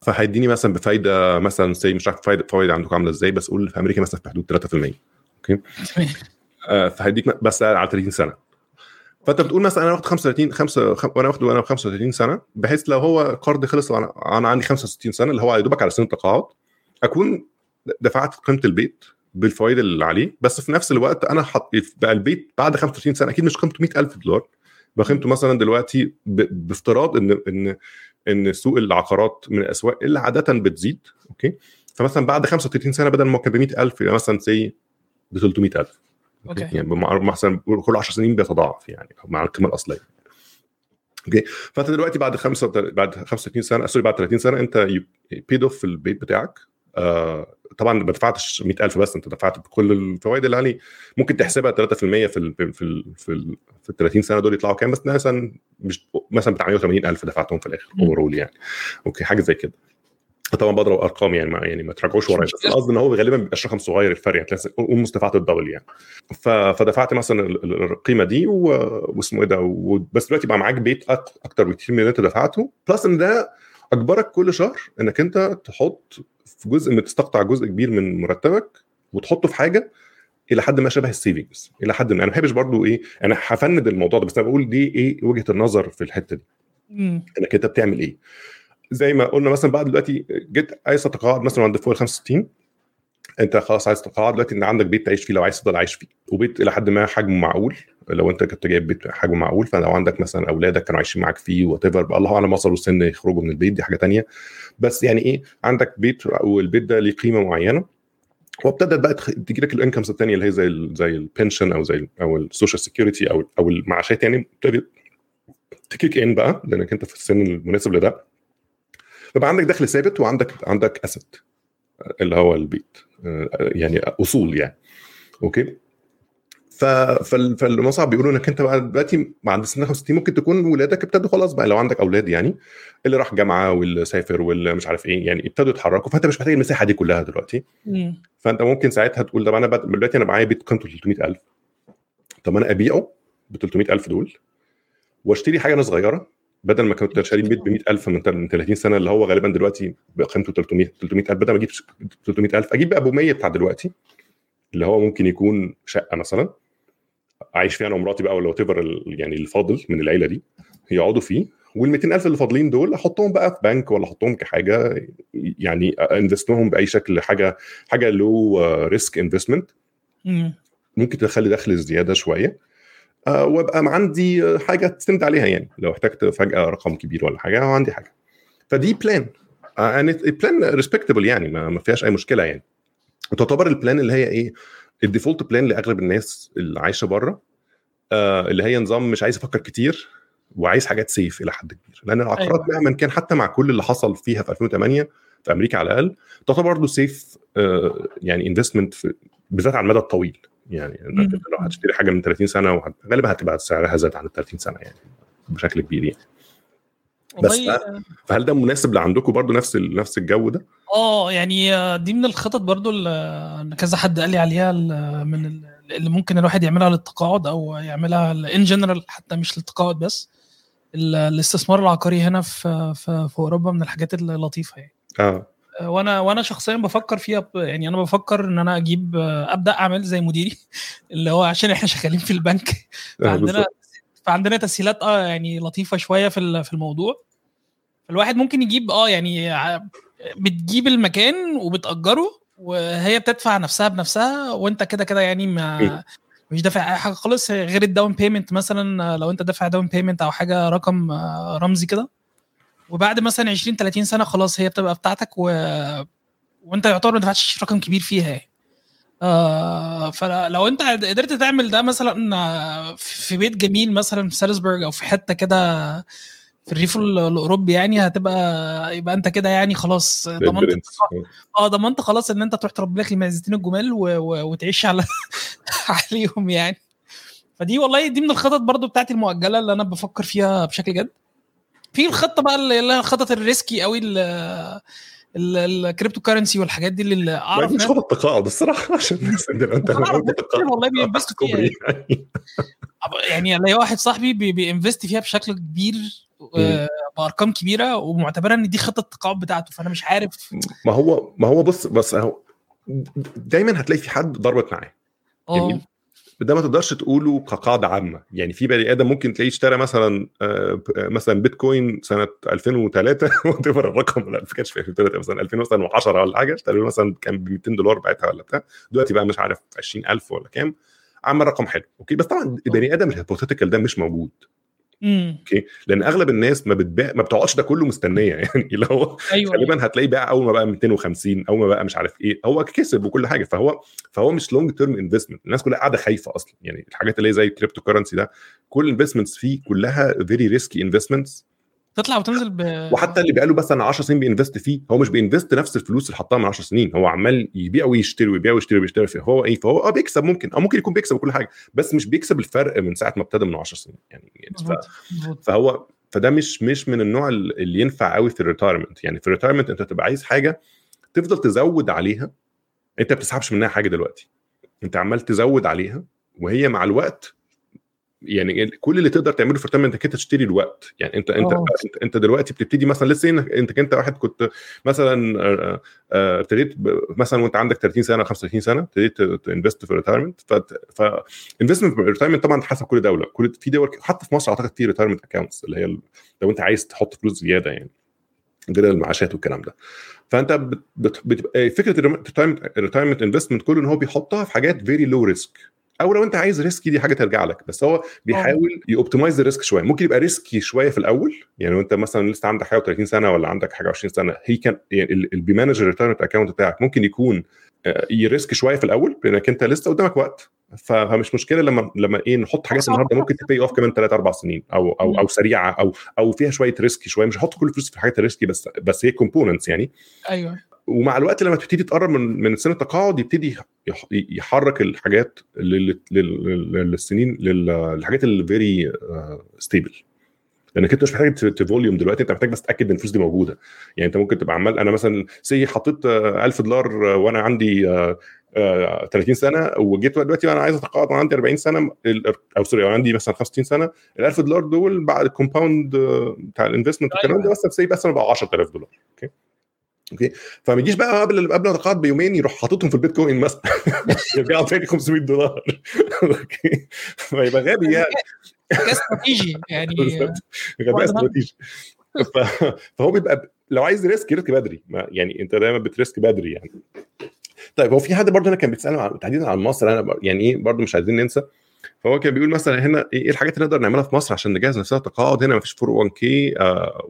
فهيديني مثلا بفايدة مثلا سي مش عارف فايدة فايده عندكم عاملة إزاي بس قول في أمريكا مثلا في حدود 3% تمام. آه فهيديك بس على 30 سنة فانت بتقول مثلا أنا واخد 35 5 وأنا واخده وأنا 35 سنة بحيث لو هو قرض خلص وأنا أنا عندي 65 سنة اللي هو يا دوبك على سن التقاعد أكون دفعت قيمة البيت بالفوائد اللي عليه بس في نفس الوقت أنا حط بقى البيت بعد 35 سنة أكيد مش قيمته 100000 دولار بقى قيمته مثلا دلوقتي. بافتراض ان ان إن سوق العقارات من الأسواق اللي عادة بتزيد okay فمثلا بعد 35 سنة بدل ما كان ب 100000 يبقى مثلا say ب 300000 okay. يعني مثلا كل 10 سنين بيتضاعف يعني مع القيمة الأصلية. okay؟ فأنت دلوقتي بعد خمسة بعد 35 سنة sorry بعد 30 سنة أنت paid off في البيت بتاعك. آه طبعا ما دفعتش 100000 بس أنت دفعت بكل الفوائد اللي عليه ممكن تحسبها 3% في ال في ال في ال في, ال في ال 30 سنة دول يطلعوا كام؟ بس مثلا مش مثلا بتاع 180000 دفعتهم في الآخر. overall يعني. okay؟ حاجة زي كده. طبعا بضرب ارقام يعني ما يعني ما تراجعوش ورايا بس القصد إن هو غالبا بيبقى رقم صغير الفرق يعني almost دفعت ال double يعني. فدفعت مثلا ال- ال- القيمة دي واسمه إيه ده بس دلوقتي بقى معاك بيت أكتر بكتير من اللي أنت دفعته. plus إن ده أجبرك كل شهر إنك أنت تحط في جزء من تستقطع جزء كبير من مرتبك وتحطه في حاجة إلى حد ما شبه ال savings إلى حد ما. أنا ما بحبش برضو إيه أنا هفند الموضوع ده بس أنا بقول دي إيه وجهة النظر في الحتة دي. إنك أنت بتعمل إيه. زي ما قلنا مثلا بعد دلوقتي جيت عايز تتقاعد مثلا عند فوق ال 65 أنت خلاص عايز تتقاعد دلوقتي إن عندك بيت تعيش فيه لو عايز تفضل عايش فيه. وبيت إلى حد ما حجمه معقول. لو أنت كنت جايب بيت حجمه معقول فلو عندك مثلا أولادك كانوا عايشين معاك فيه whatever الله أعلم وصلوا السن يخرجوا من البيت دي حاجة تانية. بس يعني إيه؟ عندك بيت والبيت ده ليه قيمة معينة. وابتدت بقى تجي لك ال incomes الثانية اللي هي زي ال زي ال pension أو زي أو ال social security أو أو المعاشات يعني. ت kick in بقى لأنك أنت في السن المناسب لده. فبقى عندك دخل ثابت وعندك عندك asset اللي هو البيت آه، يعني أصول يعني. okay؟ فمصعب بيقولوا إنك أنت بقى دلوقتي بعد سن 65 ممكن تكون ولادك ابتدوا خلاص بقى لو عندك أولاد يعني اللي راح جامعة واللي سافر واللي مش عارف إيه يعني ابتدوا يتحركوا. فأنت مش محتاج المساحة دي كلها دلوقتي. مم. فأنت ممكن ساعتها تقول طب أنا دلوقتي أنا معايا بيت قيمته 300000 طب أنا أبيعه ب 300000 دول وأشتري حاجة أنا صغيرة بدل ما كنت شاري بيت ب 100000 من من 30 سنة اللي هو غالبا دلوقتي بقيمته 300 300000 بدل ما أجيب 300000 أجيب بقى أبو 100 بتاع دلوقتي اللي هو ممكن يكون شقة مثلا عايش فيها أنا ومراتي بقى ولا ايفر يعني الفاضل من العيلة دي يقعدوا فيه وال 200000 اللي فاضلين دول أحطهم بقى في بنك ولا أحطهم كحاجة يعني invest هم بأي شكل حاجة حاجة low risk investment مم. ممكن تخلي دخل زيادة شوية وابقى عندي آه، حاجة تستند عليها يعني. لو احتجت فجأة رقم كبير ولا حاجة أو عندي حاجة. فدي plan يعني plan respectable يعني ما فيهاش أي مشكلة يعني. وتعتبر ال plan اللي هي إيه؟ ال default plan لأغلب الناس اللي عايشة بره آه اللي هي نظام مش عايز أفكر كتير وعايز حاجات safe إلى حد كبير. لأن العقارات أيوة. مهما كان حتى مع كل اللي حصل فيها في 2008 في أمريكا على الأقل تعتبر برضه safe آه يعني investment بالذات على المدى الطويل. يعني مم. لو هتشتري حاجة من 30 سنة غالبا هتبقى سعرها زاد عن ال 30 سنة يعني بشكل كبير يعني بس فهل ده مناسب لعندكم برضه نفس ال- نفس الجو ده؟ آه يعني دي من الخطط برضو اللي كذا حد قال لي عليها من ال- اللي ممكن الواحد يعملها للتقاعد أو يعملها ان جنرال حتى مش للتقاعد بس ال- الاستثمار العقاري هنا في في, في أوروبا من الحاجات اللطيفة يعني آه وأنا وأنا شخصيا بفكر فيها يعني أنا بفكر إن أنا أجيب أبدأ أعمل زي مديري اللي هو عشان إحنا شغالين في البنك آه، فعندنا. فعندنا تسهيلات آه يعني لطيفة شوية في في الموضوع الواحد ممكن يجيب آه يعني بتجيب المكان وبتأجره وهي بتدفع نفسها بنفسها وأنت كده كده يعني ما إيه. مش دافع أي حاجة خالص غير ال down payment مثلا لو أنت دافع down payment أو حاجة رقم آه، رمزي كده وبعد مثلا 20 30 سنة خلاص هي بتبقى بتاعتك و... وانت يعتبر ما دفعتش رقم كبير فيها يعني. آه فلو انت قدرت تعمل ده مثلا في بيت جميل مثلا في سالزبورج أو في حتة كده في الريف الأوروبي يعني هتبقى يبقى انت كده يعني خلاص ضمنت آه ضمنت خلاص إن انت تروح تربي لك المعزتين الجمال و... و... وتعيش على عليهم يعني. فدي والله دي من الخطط برضو بتاعتي المؤجلة اللي أنا بفكر فيها بشكل جد. في الخطة بقى اللي هي الخطط ال risky قوي ال cryptocurrency والحاجات دي اللي أعرف مش خطط تقاعد الصراحة عشان الناس أنت والله بي invest وا فيها يعني يعني ألاقي واحد صاحبي بينفست فيها بشكل كبير بأرقام كبيرة ومعتبرها إن دي خطة التقاعد بتاعته. فأنا مش عارف. ما هو ما هو بص بس هو دايما هتلاقي في حد ضربت معاه. يعني ده ما تقدرش تقوله كقاعدة عامة. يعني في بني آدم ممكن تلاقيه اشترى مثلا مثلا بيتكوين سنة 2003 وتبر الرقم لا ما كانش في 2003 مثلا 2010 ولا حاجة اشترى مثلا كان ب 200 دولار بعتها ولا بتاع. دلوقتي بقى مش عارف 20000 ولا كام عمل رقم حلو okay؟ بس طبعا البني آدم ال hypothetical ده مش موجود. okay؟ لأن أغلب الناس ما بتبيع ما بتقعدش ده كله مستنية يعني اللي هو أيوة. غالبا هتلاقيه باع أول ما بقى 250 أول ما بقى مش عارف إيه هو كسب وكل حاجة. فهو فهو مش long term investment الناس كلها قاعدة خايفة أصلا. يعني الحاجات اللي هي زي ال cryptocurrency ده كل ال investments فيه كلها very risky investments تطلع وتنزل ب... وحتى اللي بقاله مثلا 10 سنين بي invest فيه هو مش بي invest نفس الفلوس اللي حطها من 10 سنين هو عمال يبيع ويشتري ويبيع ويشتري ويشتري فيه هو إيه فهو آه بيكسب ممكن أو ممكن يكون بيكسب وكل حاجة بس مش بيكسب الفرق من ساعة ما ابتدى من 10 سنين يعني, يعني ف... فهو فده مش مش من النوع اللي ينفع قوي في ال retirement يعني في ال retirement أنت تبقى عايز حاجة تفضل تزود عليها أنت ما بتسحبش منها حاجة دلوقتي أنت عمال تزود عليها وهي مع الوقت يعني كل اللي تقدر تعمله في ال retirement إنك أنت تشتري الوقت. يعني أنت أنت أنت, أنت دلوقتي بتبتدي مثلا لسه انت أنت واحد كنت مثلا ابتديت مثلا وأنت عندك 30 سنة 35 سنة ابتديت ت invest في ال retirement ف investment في ال retirement طبعا حسب كل دولة. كل في دول حتى في مصر أعتقد في retirement accounts اللي هي لو أنت عايز تحط فلوس زيادة يعني. غير المعاشات والكلام ده. فأنت بتبقى فكرة ال retirement investment كله إن هو بيحطها في حاجات very low risk أو لو أنت عايز risky دي حاجة ترجع لك بس هو بيحاول ي optimize ال risk شوية. ممكن يبقى risky شوية في الأول يعني لو أنت مثلا لسه عندك حاجة 30 سنة ولا عندك حاجة 20 سنة هي كان يعني اللي بي manage account بتاعك ممكن يكون ي risk شوية في الأول لأنك أنت لسه قدامك وقت. فمش مشكلة لما لما إيه نحط حاجات النهارده ممكن ت pay off كمان 3 4 سنين أو أو أو سريعة أو أو فيها شوية risky شوية. مش هحط كل الفلوس في الحاجات ال risky بس بس هي components يعني. أيوه. ومع الوقت لما تبتدي تقرب من من سن التقاعد يبتدي يحرك الحاجات للسنين للحاجات اللي very stable لانك انت مش محتاج volume دلوقتي انت محتاج بس تأكد إن الفلوس دي موجودة. يعني انت ممكن تبقى عمال أنا مثلا say حطيت 1000 دولار وأنا عندي 30 سنة وجيت دلوقتي وأنا عايز أتقاعد وأنا عندي 40 سنه أو sorry وأنا عندي مثلا 65 سنة ال 1000 دولار دول بعد ال compound بتاع ال investment والكلام ده بس say مثلا بقى 10000 دولار. okay؟ okay؟ فما يجيش بقى قبل قبل التقاعد بيومين يروح حاططهم في البيتكوين مثلا. يرجعوا تاني 500 دولار. okay؟ فيبقى غبي يعني. استراتيجي يعني غباء استراتيجي. فهو بيبقى لو عايز risk ي risk بدري يعني انت دايما بت risk بدري يعني. طيب هو في حد برضه هنا كان بيتسال تحديدا عن مصر أنا يعني إيه برضه مش عايزين ننسى. فهو كان بيقول مثلا هنا إيه الحاجات اللي نقدر نعملها في مصر عشان نجهز نفسنا التقاعد هنا ما فيش 401 كي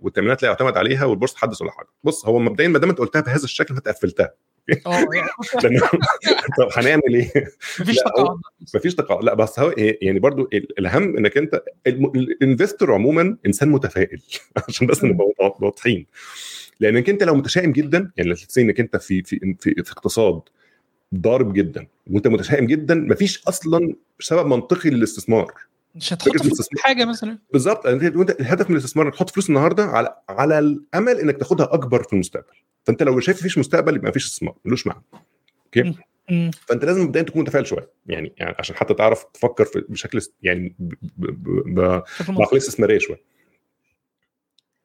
والتأمينات لا يعتمد عليها والبورصة تحدث ولا حاجة. بص هو مبدئيا ما دام أنت قلتها بهذا الشكل فانت قفلتها طب هنعمل إيه؟ مفيش تقاعد. مفيش تقاعد. لا بس هو يعني برضو الأهم إنك أنت ال investor عموما إنسان متفائل عشان بس نبقى واضحين. لأنك أنت لو متشائم جدا يعني لو إنك أنت في في في, في اقتصاد ضارب جدا وأنت متشائم جدا مفيش أصلا سبب منطقي للاستثمار. مش هتحط فلوس في حاجة مثلا. بالظبط. انت الهدف من الاستثمار تحط فلوس النهارده على على الأمل إنك تاخدها أكبر في المستقبل. فأنت لو شايف مفيش مستقبل يبقى مفيش استثمار ملوش معنى. okay؟ فأنت لازم مبدئيا تكون متفائل شوية. يعني يعني عشان حتى تعرف تفكر في بشكل يعني بعقلية استثمارية شوية.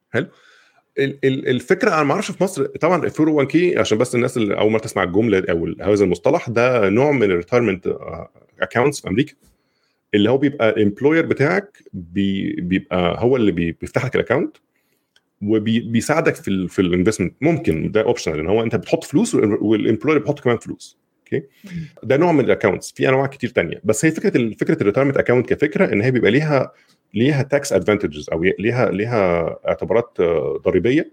حلو. الفكرة أنا ما أعرفش في مصر طبعا ال 401 كي عشان بس الناس اللي أول مرة تسمع الجملة أو هذا المصطلح ده نوع من ال retirement accounts في أمريكا. اللي هو بيبقى ال employer بتاعك بي بيبقى هو اللي بيفتح لك ال account وبيساعدك في ال في ال investment ممكن ده optional ان هو انت بتحط فلوس وال employer بيحط كمان فلوس. okay ده نوع من ال accounts في انواع كتير تانية. بس هي فكرة فكرة ال retirement account كفكرة إن هي بيبقى ليها ليها tax advantages أو ليها ليها اعتبارات ضريبية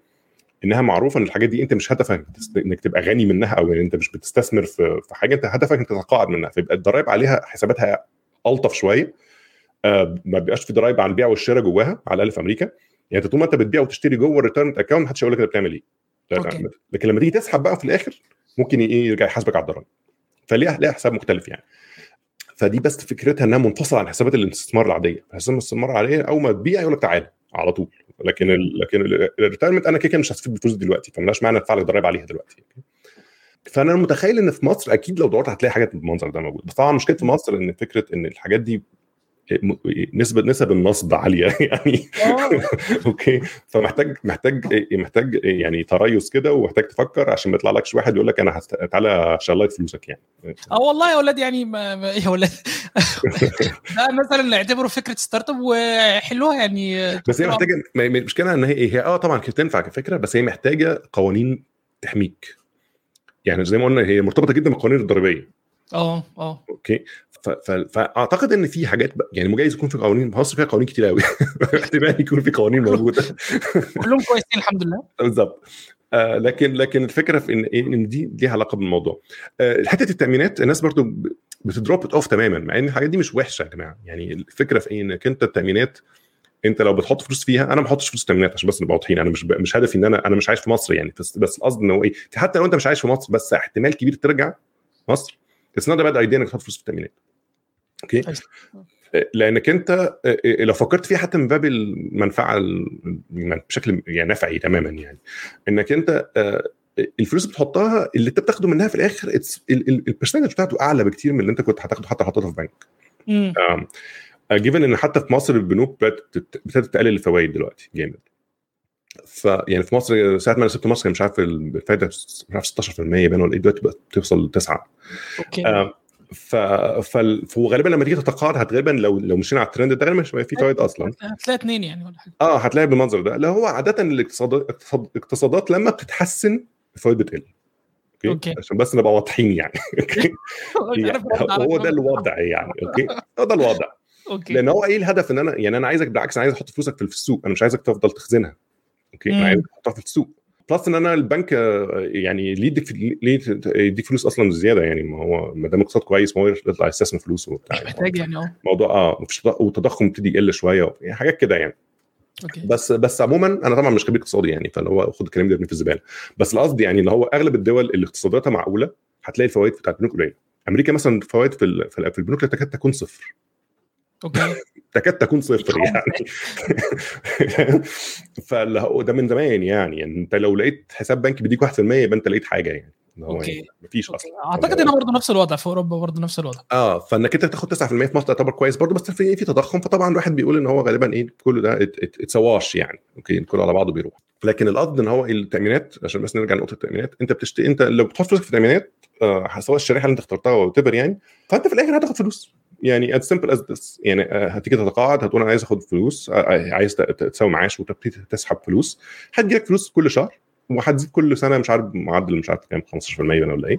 إنها معروفة إن الحاجات دي أنت مش هدفك. إنك تبقى غني منها أو أنت مش بتستثمر في في حاجة. أنت هدفك إنك تتقاعد منها. فيبقى الضرايب عليها حساباتها ألطف شوية. آه ما بيبقاش في ضرايب على البيع والشراء جواها على الاقل في أمريكا. يعني طول ما أنت بتبيع وتشتري جوه ال retirement account محدش هيقول لك انت بتعمل إيه. لكن لما تيجي تسحب بقى في الآخر ممكن إيه يرجع يحاسبك على الضرايب فليها ليها حساب مختلف يعني. فدي بس فكرتها إنها منفصلة عن حسابات الاستثمار العادية. حساب الاستثمار العادية اول ما تبيع يقول لك تعالى على طول. لكن ال لكن ال retirement أنا كده مش هستفيد بالفلوس دلوقتي. فمالهاش معنى أدفع لك ضرايب عليها دلوقتي. فانا متخيل ان في مصر أكيد لو دورت هتلاقي حاجات بالمنظر ده موجود. بس طبعا مشكلة في مصر إن فكرة إن الحاجات دي نسبة نسب النصب عالية يعني. آه. okay. فمحتاج محتاج محتاج يعني تريث كده ومحتاج تفكر عشان ما يطلعلكش واحد يقول لك أنا هست... تعالى شغلك فلوسك يعني. آه والله يا أولاد يعني ما... يا أولاد ده مثلا نعتبره فكرة startup وحلوها يعني. بس هي محتاجة المشكلة إن هي هي آه طبعا تنفع كفكرة بس هي محتاجة قوانين تحميك. يعني زي ما قلنا هي مرتبطة جدا بالقوانين الضريبية. آه آه. okay؟ فأعتقد إن في حاجات يعني مجاز يكون في قوانين مصر فيها قوانين كتير قوي احتمال يكون في قوانين موجودة. كلهم كويسين الحمد لله. بالظبط. آه لكن لكن الفكرة في إن إن دي ليها علاقة بالموضوع. آه حتة التأمينات الناس برضو بت drop off تماما مع إن الحاجات دي مش وحشة يا جماعة. يعني الفكرة في إيه إنك أنت التأمينات انت لو بتحط فلوس فيها أنا ما بحطش فلوس تامينات عشان بس نبقى واضحين. أنا مش مش هدفي ان أنا أنا مش عايش في مصر يعني. بس بس القصد ان هو إيه حتى لو انت مش عايش في مصر بس احتمال كبير ترجع مصر. it's not bad idea انك تحط فلوس في التامينات okay لانك انت لو فكرت فيها حتى من باب المنفعة بشكل يعني نفعي تماما يعني. انك انت الفلوس بتحطها اللي انت بتاخده منها في الآخر ال percentage بتاعته أعلى بكتير من اللي انت كنت هتاخده حتى حطيتها في بنك. given إن حتى في مصر البنوك ابتدت تقلل الفوائد دلوقتي جامد. فيعني في مصر ساعة ما أنا سبت مصر مش عارف الفائده مش عارف 16% باين ولا إيه دلوقتي بقت توصل 9 okay. آه ف... فغالبا لما تيجي تتقاعد هتغالبا لو لو مشينا على الترند ده غالبا مش هيبقى في فوائد أصلا. هتلاقي اثنين يعني ولا حاجة. آه هتلاقي بالمنظر ده. اللي هو عادة الاقتصادات الاقتصادات لما بتتحسن الفوائد بتقل. okay. عشان بس نبقى واضحين يعني. okay؟ يعني هو ده الوضع يعني okay؟ هو ده الوضع. okay. لأن هو إيه الهدف؟ إن أنا يعني أنا عايزك بالعكس أنا عايز أحط فلوسك في السوق. أنا مش عايزك تفضل تخزنها. okay؟ أنا عايزك تحطها في السوق. plus إن أنا البنك يعني ليه يديك ليه يديك فلوس أصلا زياده يعني ما هو ما دام اقتصاد كويس ما هو يطلع يستثمر فلوسه وبتاع. مش محتاج يعني آه. موضوع آه والتضخم ابتدي يقل شوية. يعني حاجات كده يعني. okay. بس بس عموما أنا طبعا مش خبير اقتصادي يعني فاللي هو خد الكلام ده في الزبالة. بس القصد يعني إن هو أغلب الدول اللي اقتصاداتها معقولة هتلاقي الفوائد بتاعت البنوك قليلة. أمريكا مثلا الفوائد في في البنوك تكاد تكون صفر. أوكي. تكاد تكون صفر يعني. فاللي ده من زمان يعني. يعني انت لو لقيت حساب بنكي بيديك 1% يبقى انت لقيت حاجة يعني. okay. يعني مفيش أصلا. أعتقد هنا برضه نفس الوضع. في أوروبا برضه نفس الوضع. آه. فإنك أنت تاخد 9% في مصر تعتبر كويس برضه. بس في في تضخم. فطبعا الواحد بيقول إن هو غالبا إيه كل ده اتسواش يعني. أوكي. كله على بعضه بيروح. لكن القصد إن هو التأمينات عشان بس نرجع لنقطة التأمينات. أنت بتشتري أنت لو بتحط فلوسك في التامينات آه سواء الشريحة اللي أنت اخترتها أو يعني فأنت في الآخر هتاخد فلوس. يعني as simple as this. يعني هتيجي تتقاعد هتقول أنا عايز آخد فلوس عايز تسوي معاش وتبتدي تسحب فلوس. هتجي لك فلوس كل شهر وهتزيد كل سنة مش عارف معدل مش عارف كام 15% ولا إيه.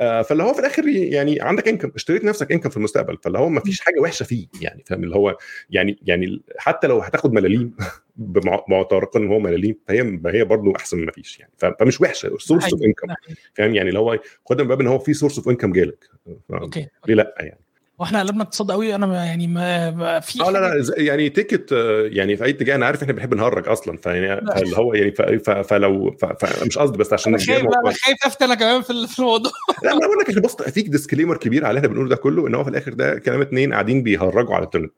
آه فاللي هو في الآخر يعني عندك income اشتريت نفسك income في المستقبل فاللي هو ما فيش حاجة وحشة فيه يعني فاهم؟ اللي هو يعني يعني حتى لو هتاخد ملاليم بمعترك إن هو ملاليم فهي هي برضه أحسن من ما فيش يعني فمش وحشة source of income فاهم؟ يعني اللي هو خد من باب إن هو في source of income جالك. okay ليه لأ يعني؟ وإحنا قلبنا اقتصاد قوي أنا يعني ما في آه لا لا يعني take it يعني في أي اتجاه أنا عارف إحنا بنحب نهرج أصلا فيعني اللي هو يعني فلو مش قصدي بس عشان أنا خايف أنا خايف افتي أنا كمان في الموضوع. لا أنا بقول لك بص فيك disclaimer كبير على اللي إحنا بنقوله ده كله إن هو في الآخر ده كلام اتنين قاعدين بيهرجوا على الانترنت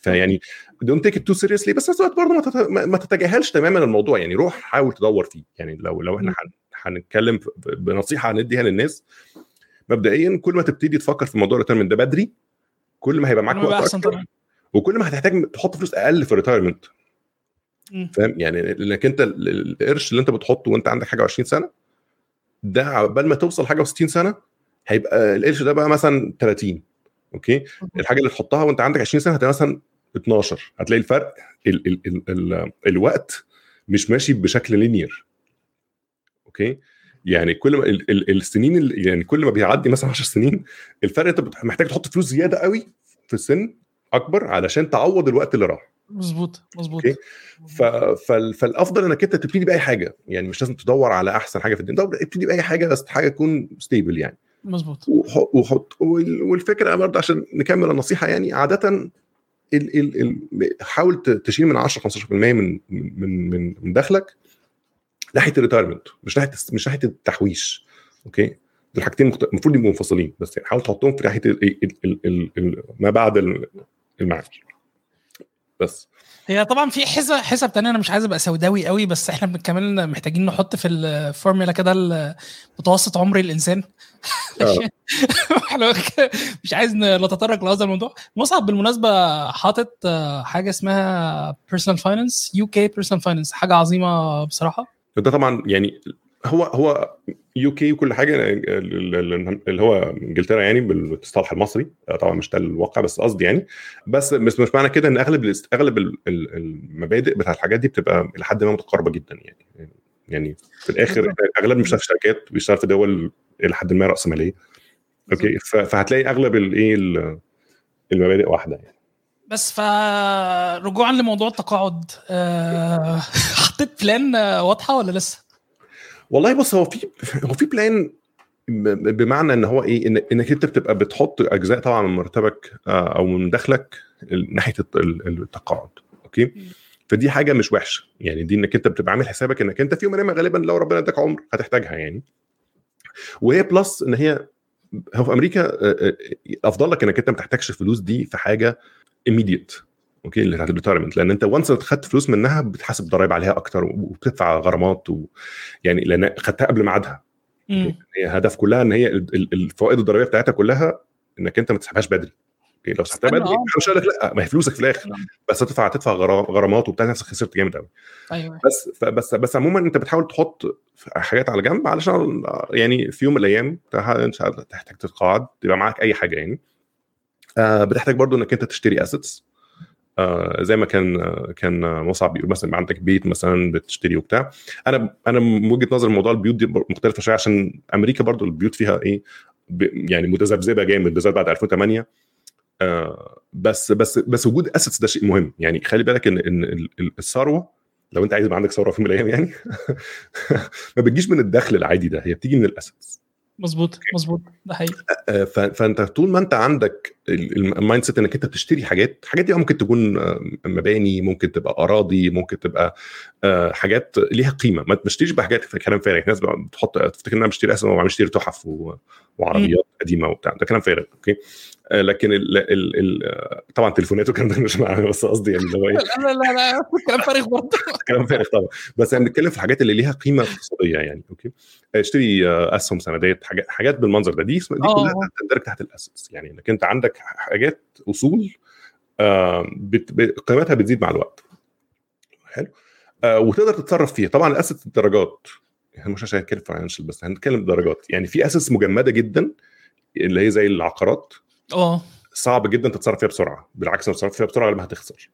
فيعني don't take too seriously بس نفس الوقت برضه ما تتجاهلش تماما الموضوع يعني روح حاول تدور فيه. يعني لو لو إحنا هنتكلم بنصيحة هنديها للناس مبدئيا كل ما تبتدي تفكر في موضوع ال retirement ده بدري كل ما هيبقى معاك وقت احسن طبعا وكل ما هتحتاج تحط فلوس أقل في ال retirement فاهم؟ يعني لأنك أنت القرش اللي أنت بتحطه وأنت عندك حاجة 20 سنة ده عقبال ما توصل حاجة و60 سنة هيبقى القرش ده بقى مثلا 30 okay؟ الحاجة اللي تحطها وأنت عندك 20 سنة هتبقى مثلا 12 هتلاقي الفرق ال ال ال ال الوقت مش ماشي بشكل linear okay؟ يعني كل ما ال ال السنين يعني كل ما بيعدي مثلا 10 سنين الفرق انت محتاج تحط فلوس زيادة قوي في السن أكبر علشان تعوض الوقت اللي راح. مظبوط مظبوط. ف... فال... فالأفضل إنك أنت تبتدي بأي حاجة. يعني مش لازم تدور على أحسن حاجة في الدنيا. دور ابتدي بأي حاجة بس حاجة تكون stable يعني. مظبوط. وح- وحط وال- والفكرة برضه عشان نكمل النصيحة يعني عادة ال ال ال حاول تشيل من 10 15% من من من من دخلك. ناحية ال retirement مش ناحية مش ناحية التحويش okay؟ دول حاجتين مخت- المفروض يبقوا منفصلين بس يعني حاول تحطهم في ناحية ال ال ال ال ال ما بعد ال- المعاش. بس. هي طبعا في حسب حسب تانية أنا مش عايز أبقى سوداوي قوي بس إحنا كمان محتاجين نحط في الفورمولا كده متوسط عمر الإنسان. آه. إحنا مش عايز نتطرق لهذا الموضوع. مصعب بالمناسبة حاطط آه، حاجة اسمها personal finance UK personal finance حاجة عظيمة بصراحة. ده طبعا يعني هو هو UK وكل حاجة ال- اللي هو إنجلترا يعني بالمصطلح المصري طبعا مش ده الواقع بس قصدي يعني. بس بس مش معنى كده إن أغلب أغلب ال- ال- المبادئ بتاعت الحاجات دي بتبقى إلى حد ما متقاربة جدا يعني. يعني في الآخر أغلب بيشتغل في شركات بيشتغل في دول إلى حد ما رأسمالية. okay؟ فهتلاقي أغلب الايه ال- المبادئ واحدة يعني. بس فرجوعا لموضوع التقاعد آه، حطيت plan آه، واضحة ولا لسه؟ والله بص هو في هو في plan بمعنى إن هو إيه إن إنك أنت بتبقى بتحط أجزاء طبعا من مرتبك آه، أو من دخلك ناحية الت- ال- التقاعد okay؟ فدي حاجة مش وحشة يعني دي إنك أنت بتبقى عامل حسابك إنك أنت في يوم من الأيام غالبا لو ربنا إداك عمر هتحتاجها يعني. وهي plus إن هي هو في أمريكا آه، أفضل لك إنك أنت ما تحتاجش الفلوس دي في حاجة immediate okay اللي بتاعت ال retirement لأن أنت once خدت فلوس منها بتحاسب ضرائب عليها أكتر وبتدفع غرامات و... يعني لأن خدتها قبل ميعادها. مم. هي هدف كلها إن هي ال- ال- الفوائد الضريبية بتاعتها كلها إنك أنت ما تسحبهاش بدري. okay لو سحبتها بدري مش هقول لك لأ ما هي فلوسك في الآخر. بس هتدفع هتدفع غرا- غرامات وبتاع نفسك خسرت جامد قوي أيوه. بس بس بس عموما أنت بتحاول تحط حاجات على جنب علشان يعني في يوم من الأيام تحتاج تتقاعد تبقى معاك أي حاجة يعني. بتحتاج برضو إنك أنت تشتري assets آه زي ما كان آه كان مصعب بيقول مثلا عندك بيت مثلا بتشتري وبتاع. أنا أنا من وجهة نظر موضوع البيوت دي مختلفة شوية عشان أمريكا برضو البيوت فيها إيه يعني متذبذبة جامد بالذات بعد 2008 آه بس بس بس وجود assets ده شيء مهم. يعني خلي بالك إن إن ال- ال- الثروة لو أنت عايز يبقى عندك ثروة في يوم من الأيام يعني ما بتجيش من الدخل العادي ده هي بتيجي من ال assets مظبوط مظبوط ده حقيقي. آه، فانت طول ما انت عندك ال- ال- ال mindset انك انت بتشتري حاجات حاجات دي ممكن تكون آه، مباني ممكن تبقى أراضي ممكن تبقى آه، حاجات ليها قيمة. ما تشتريش بحاجات في كلام فارغ. الناس بتحط تفتكر ان أنا بشتري أسهم وما بشتري تحف وعربيات قديمة وبتاع. ده كلام فارغ أوكي؟ آه، لكن ال ال ال آه، طبعا تليفونات والكلام ده مش معانا بس قصدي يعني اللي هو إيه؟ لا لا لا لا كلام فارغ برضه. كلام فارغ طبعا. بس إحنا بنتكلم في الحاجات اللي ليها قيمة اقتصادية يعني أوكي؟ اشتري آه، أسهم سندات حاجات حاجات بالمنظر ده. دي دي آه، كلها آه. تندرج تحت الاسس يعني. إنك أنت عندك حاجات أصول آه، بت- قيمتها بتزيد مع الوقت. حلو. آه، وتقدر تتصرف فيها. طبعا الاسس الدرجات. إحنا مش عشان نتكلم financial بس هنتكلم درجات. يعني في أسس مجمدة جدا اللي هي زي العقارات. آه. صعب جدا تتصرف فيها بسرعة بالعكس لو اتصرفت فيها بسرعة غالبا هتخسر.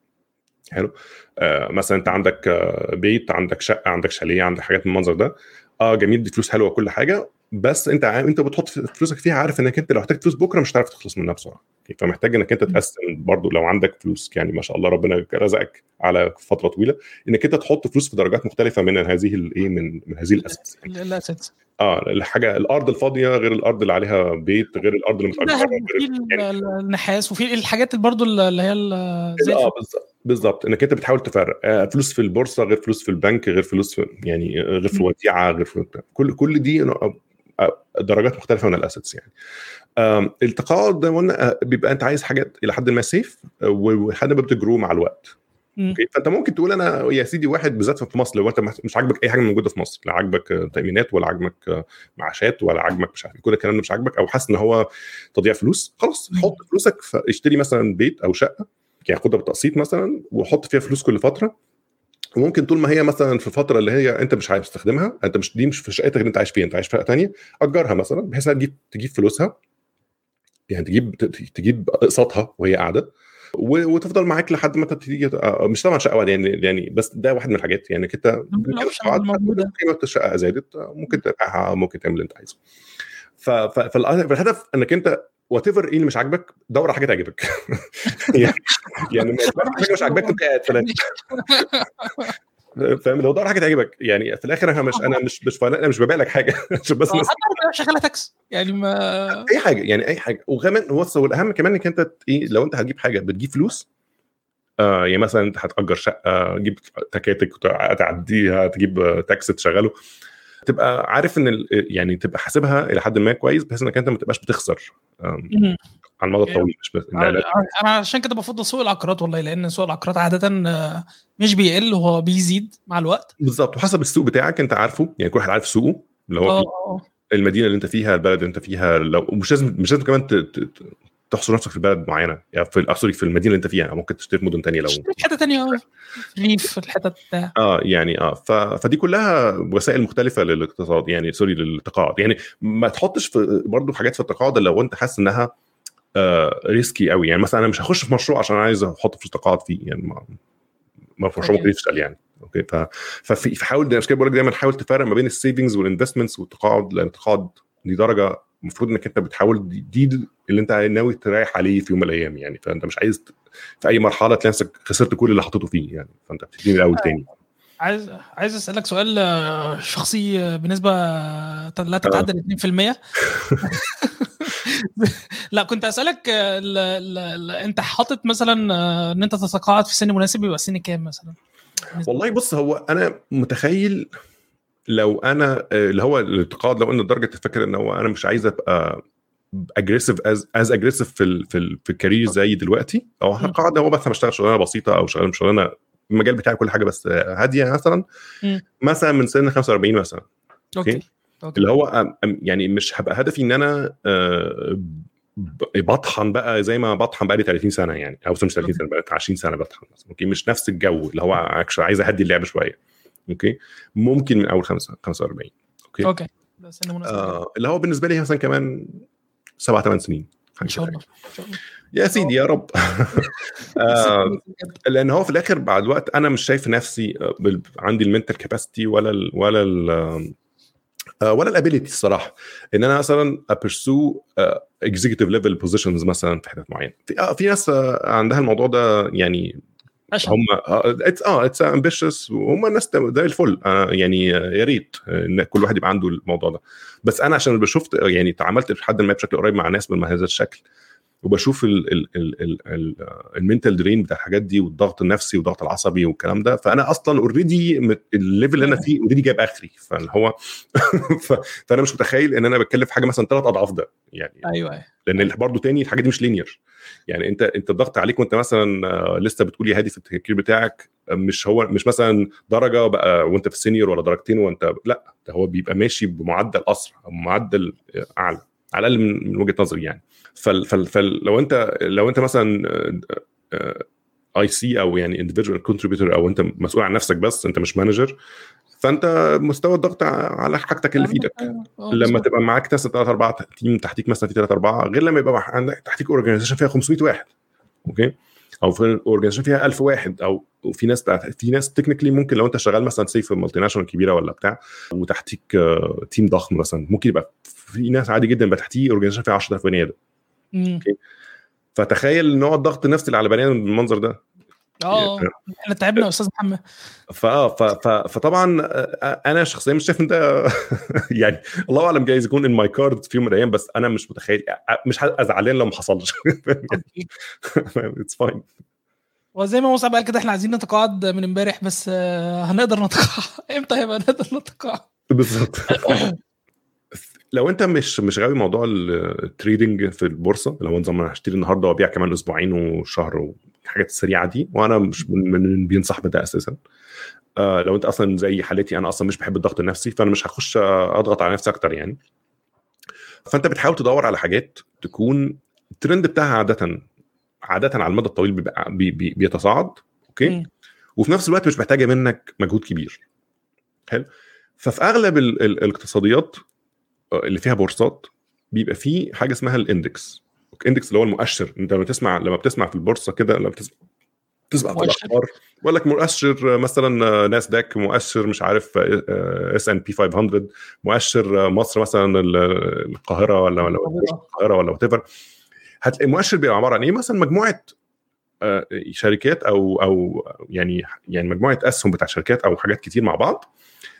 حلو؟ آه مثلا أنت عندك آه بيت عندك شقة عندك شاليه عندك حاجات من المنظر ده. آه جميل دي فلوس حلوة وكل حاجة بس أنت أنت بتحط فلوسك فيها عارف إنك أنت لو احتجت فلوس بكرة مش هتعرف تخلص منها بسرعة؟ فمحتاج إنك أنت تقسم برضو لو عندك فلوس يعني ما شاء الله ربنا رزقك على فترة طويلة إنك أنت تحط فلوس في درجات مختلفة من هذه الايه من من هذه الاسس الأسيتس. آه الحاجة الأرض الفاضية غير الأرض اللي عليها بيت غير الأرض اللي الذهب غير يعني النحاس وفي الحاجات برضه اللي هي آه. بالظبط إنك أنت بتحاول تفرق آه، فلوس في البورصة غير فلوس في البنك غير فلوس في يعني آه، غير في م. وديعه غير في كل كل دي آه، آه، درجات مختلفة من ال assets يعني التقاعد ده قلنا بيبقى أنت عايز حاجات إلى حد ما safe ولحد ما بت grow مع الوقت. أوكي؟ فأنت ممكن تقول أنا يا سيدي واحد بالذات في مصر لو أنت مش عاجبك أي حاجة موجوده في مصر لا عاجبك تأمينات ولا عاجبك معاشات ولا عاجبك مش عارف كل الكلام ده مش عاجبك أو حاسس إن هو تضييع فلوس خلاص. حط فلوسك اشتري مثلا بيت أو شقة يعني خدها بالتقسيط مثلا وحط فيها فلوس كل فترة. وممكن طول ما هي مثلا في الفترة اللي هي أنت مش عايز تستخدمها أنت مش دي مش في شقتك اللي أنت عايش فيها أنت عايش في شقة ثانية أجرها مثلا بحيث إنها تجيب تجيب فلوسها يعني تجيب تجيب أقساطها وهي قاعدة. وتفضل معاك لحد ما انت تيجي آه، مش طبعا شقة واحدة يعني يعني بس ده واحد من الحاجات يعني انت. قيمة الشقة زادت آه، ممكن تبيعها ممكن تعمل اللي انت عايزه. فالهدف انك انت whatever إيه اللي مش عاجبك دور على حاجة تعجبك. يعني يعني حاجة مش عاجباك وانت قاعد فلان فاهم؟ لو دور على حاجة تعجبك. يعني في الآخر أنا مش أنا مش مش أنا مش ببيع لك حاجة. عشان بس آه، حتى شغالة تاكس. يعني ما أي حاجة يعني أي حاجة. وكمان هو والاهم كمان إنك أنت إيه لو أنت هتجيب حاجة بتجيب فلوس آه يعني مثلا أنت هتأجر شقة تجيب تكاتك تعديها تجيب تاكسي تشغله. تبقى عارف إن يعني تبقى حاسبها إلى حد ما كويس بحيث إنك أنت ما تبقاش بتخسر. على المدى الطويل مش بس أنا عشان كده بفضل سوق العقارات والله لأن سوق العقارات عادة آه، مش بيقل هو بيزيد مع الوقت. بالظبط. وحسب السوق بتاعك أنت عارفه يعني كل واحد عارف سوقه اللي هو آه. المدينة اللي أنت فيها البلد اللي أنت فيها لو مش لازم مش لازم كمان تحصر نفسك في بلد معينة يعني في سوري في المدينة اللي أنت فيها يعني ممكن تشتري في مدن تانية لو في حتة ثانية ريف في الحتت آه يعني آه ف... فدي كلها وسائل مختلفة للاقتصاد يعني sorry للتقاعد. يعني ما تحطش في برضه حاجات في التقاعد لو أنت حاسس إنها آه risky قوي. يعني مثلا أنا مش هخش في مشروع عشان عايز أحط فلوس تقاعد فيه يعني ما ما مشروع. ممكن يفشل يعني. أوكي؟ ف... ففي فحاول عشان كده بقول لك دايما حاول تفرق ما بين ال savings وال investments والتقاعد لأن التقاعد دي درجة المفروض إنك أنت بتحاول دي, دي اللي أنت ناوي تريح عليه في يوم من الأيام يعني. فأنت مش عايز في أي مرحلة تلاقي نفسك خسرت كل اللي حطيته فيه يعني. فأنت بتبتدي من الأول تاني. عايز عايز أسألك سؤال آه، شخصي آه، بنسبه لا تتعدى ال 2% لا كنت اسالك ال- ال- ال- انت حاطط مثلا آه، ان انت تتقاعد في سن مناسب يبقى سن كام مثلا؟ والله بص هو أنا متخيل لو أنا آه، اللي هو الاتقاعد لو إن لدرجه الفكرة إن هو أنا مش عايز أبقى aggressive as as aggressive في ال في ال في ال career زي دلوقتي أو هتقاعد هو مثلا بشتغل شغلانة بسيطة أو شغلانه شغلانة المجال بتاعي كل حاجة بس هادية مثلا. مثلا من سن 45 مثلا أوكي أوكي اللي هو يعني مش هبقى هدفي إن أنا آه، بطحن بقى زي ما بطحن بقى لي 30 سنة يعني أو مش 30 سنة بقى 20 سنة بطحن أوكي؟ مش نفس الجو اللي هو عايز أهدي اللعب شوية أوكي؟ ممكن من أول خمسة 45 أوكي؟ أوكي. جداً. آه اللي هو بالنسبة لي مثلا كمان سبع ثمان سنين إن شاء. الله يا سيدي يا رب. آه لأن هو في الآخر بعد الوقت أنا مش شايف نفسي آه، عندي ال mental capacity ولا ال ولا ال آه، ولا ال ability الصراحة. إن أنا مثلا أ pursue executive level positions مثلا في حتت معينة. في آه في ناس آه، عندها الموضوع ده يعني هم it's آه it's ambitious وهم ناس زي الفل. آه يعني آه، يا ريت آه، إن كل واحد يبقى عنده الموضوع ده. بس أنا عشان بشوفت يعني تعاملت لحد ما بشكل قريب مع ناس من هذا الشكل وبشوف ال mental drain بتاع الحاجات دي والضغط النفسي والضغط العصبي والكلام ده فأنا أصلا already ال level اللي أنا فيه already جايب آخري. فاللي هو فأنا مش متخيل إن أنا بتكلم في حاجة مثلا ثلاث أضعاف ده يعني أيوه أيوه. لأن برضه تاني الحاجات دي مش linear يعني أنت أنت الضغط عليك وأنت مثلا لسه بتقول يا هادي في التفكير بتاعك مش هو مش مثلا درجة بقى وأنت في ال senior ولا درجتين وأنت لأ ده هو بيبقى ماشي بمعدل أسرع أو معدل أعلى. على الأقل من وجهة نظري يعني. فل فل فلو أنت لو أنت مثلا IC أو يعني individual contributor أو أنت مسؤول عن نفسك بس أنت مش manager فأنت مستوى الضغط على حاجتك اللي في إيدك. آه، لما. تبقى معاك ناس ثلاث أربع team تحتيك مثلا في ثلاث أربعة غير لما يبقى عندك تحتيك organization فيها 500 واحد أوكي؟ أو في organization فيها 1000 واحد أو في ناس في ناس technically ممكن لو أنت شغال مثلا سي في multinational كبيرة ولا بتاع وتحتيك آه، team ضخم مثلا ممكن يبقى في ناس عادي جدا يبقى تحتيه organization فيها 10000 بني آدم. فتخيل نوع الضغط النفسي اللي على بني آدم بالمنظر ده. آه إحنا تعبنا يا أستاذ محمد. فاه فطبعا آه، أنا شخصيا مش شايف إن ده يعني الله أعلم جايز يكون in my cards في يوم من الأيام بس أنا مش متخيل مش هبقى زعلان لو ما حصلش. it's fine وزي ما موسى قال كده إحنا عايزين نتقاعد من امبارح بس آه، هنقدر نتقاعد. إمتى هيبقى نقدر نتقاعد؟ بالظبط. لو أنت مش مش غاوي موضوع ال trading في البورصة لو أنا هشتري النهارده وأبيع كمان أسبوعين وشهر والحاجات السريعه دي وأنا مش من بينصح بده أساسا. آه لو أنت أصلا زي حالتي أنا أصلا مش بحب الضغط النفسي فأنا مش هخش أضغط على نفسي أكتر يعني. فأنت بتحاول تدور على حاجات تكون الترند بتاعها عاده عاده على المدى الطويل بيبقى بي بي بيتصاعد أوكي. وفي نفس الوقت مش محتاجة منك مجهود كبير. حلو. ففي أغلب ال ال الاقتصاديات اللي فيها بورصات بيبقى فيه حاجة اسمها index. ال index اللي هو المؤشر. أنت لما تسمع لما بتسمع في البورصة كده لما بتسمع تسمع في. الأخبار بيقول لك مؤشر مثلا ناسداك مؤشر مش عارف S&P 500 مؤشر مصر مثلا ال- القاهرة ولا ولا القاهرة. ولا وات هتلاقي المؤشر بيبقى عبارة عن إيه؟ مثلا مجموعة آه، شركات أو أو يعني يعني مجموعة أسهم بتاع شركات أو حاجات كتير مع بعض.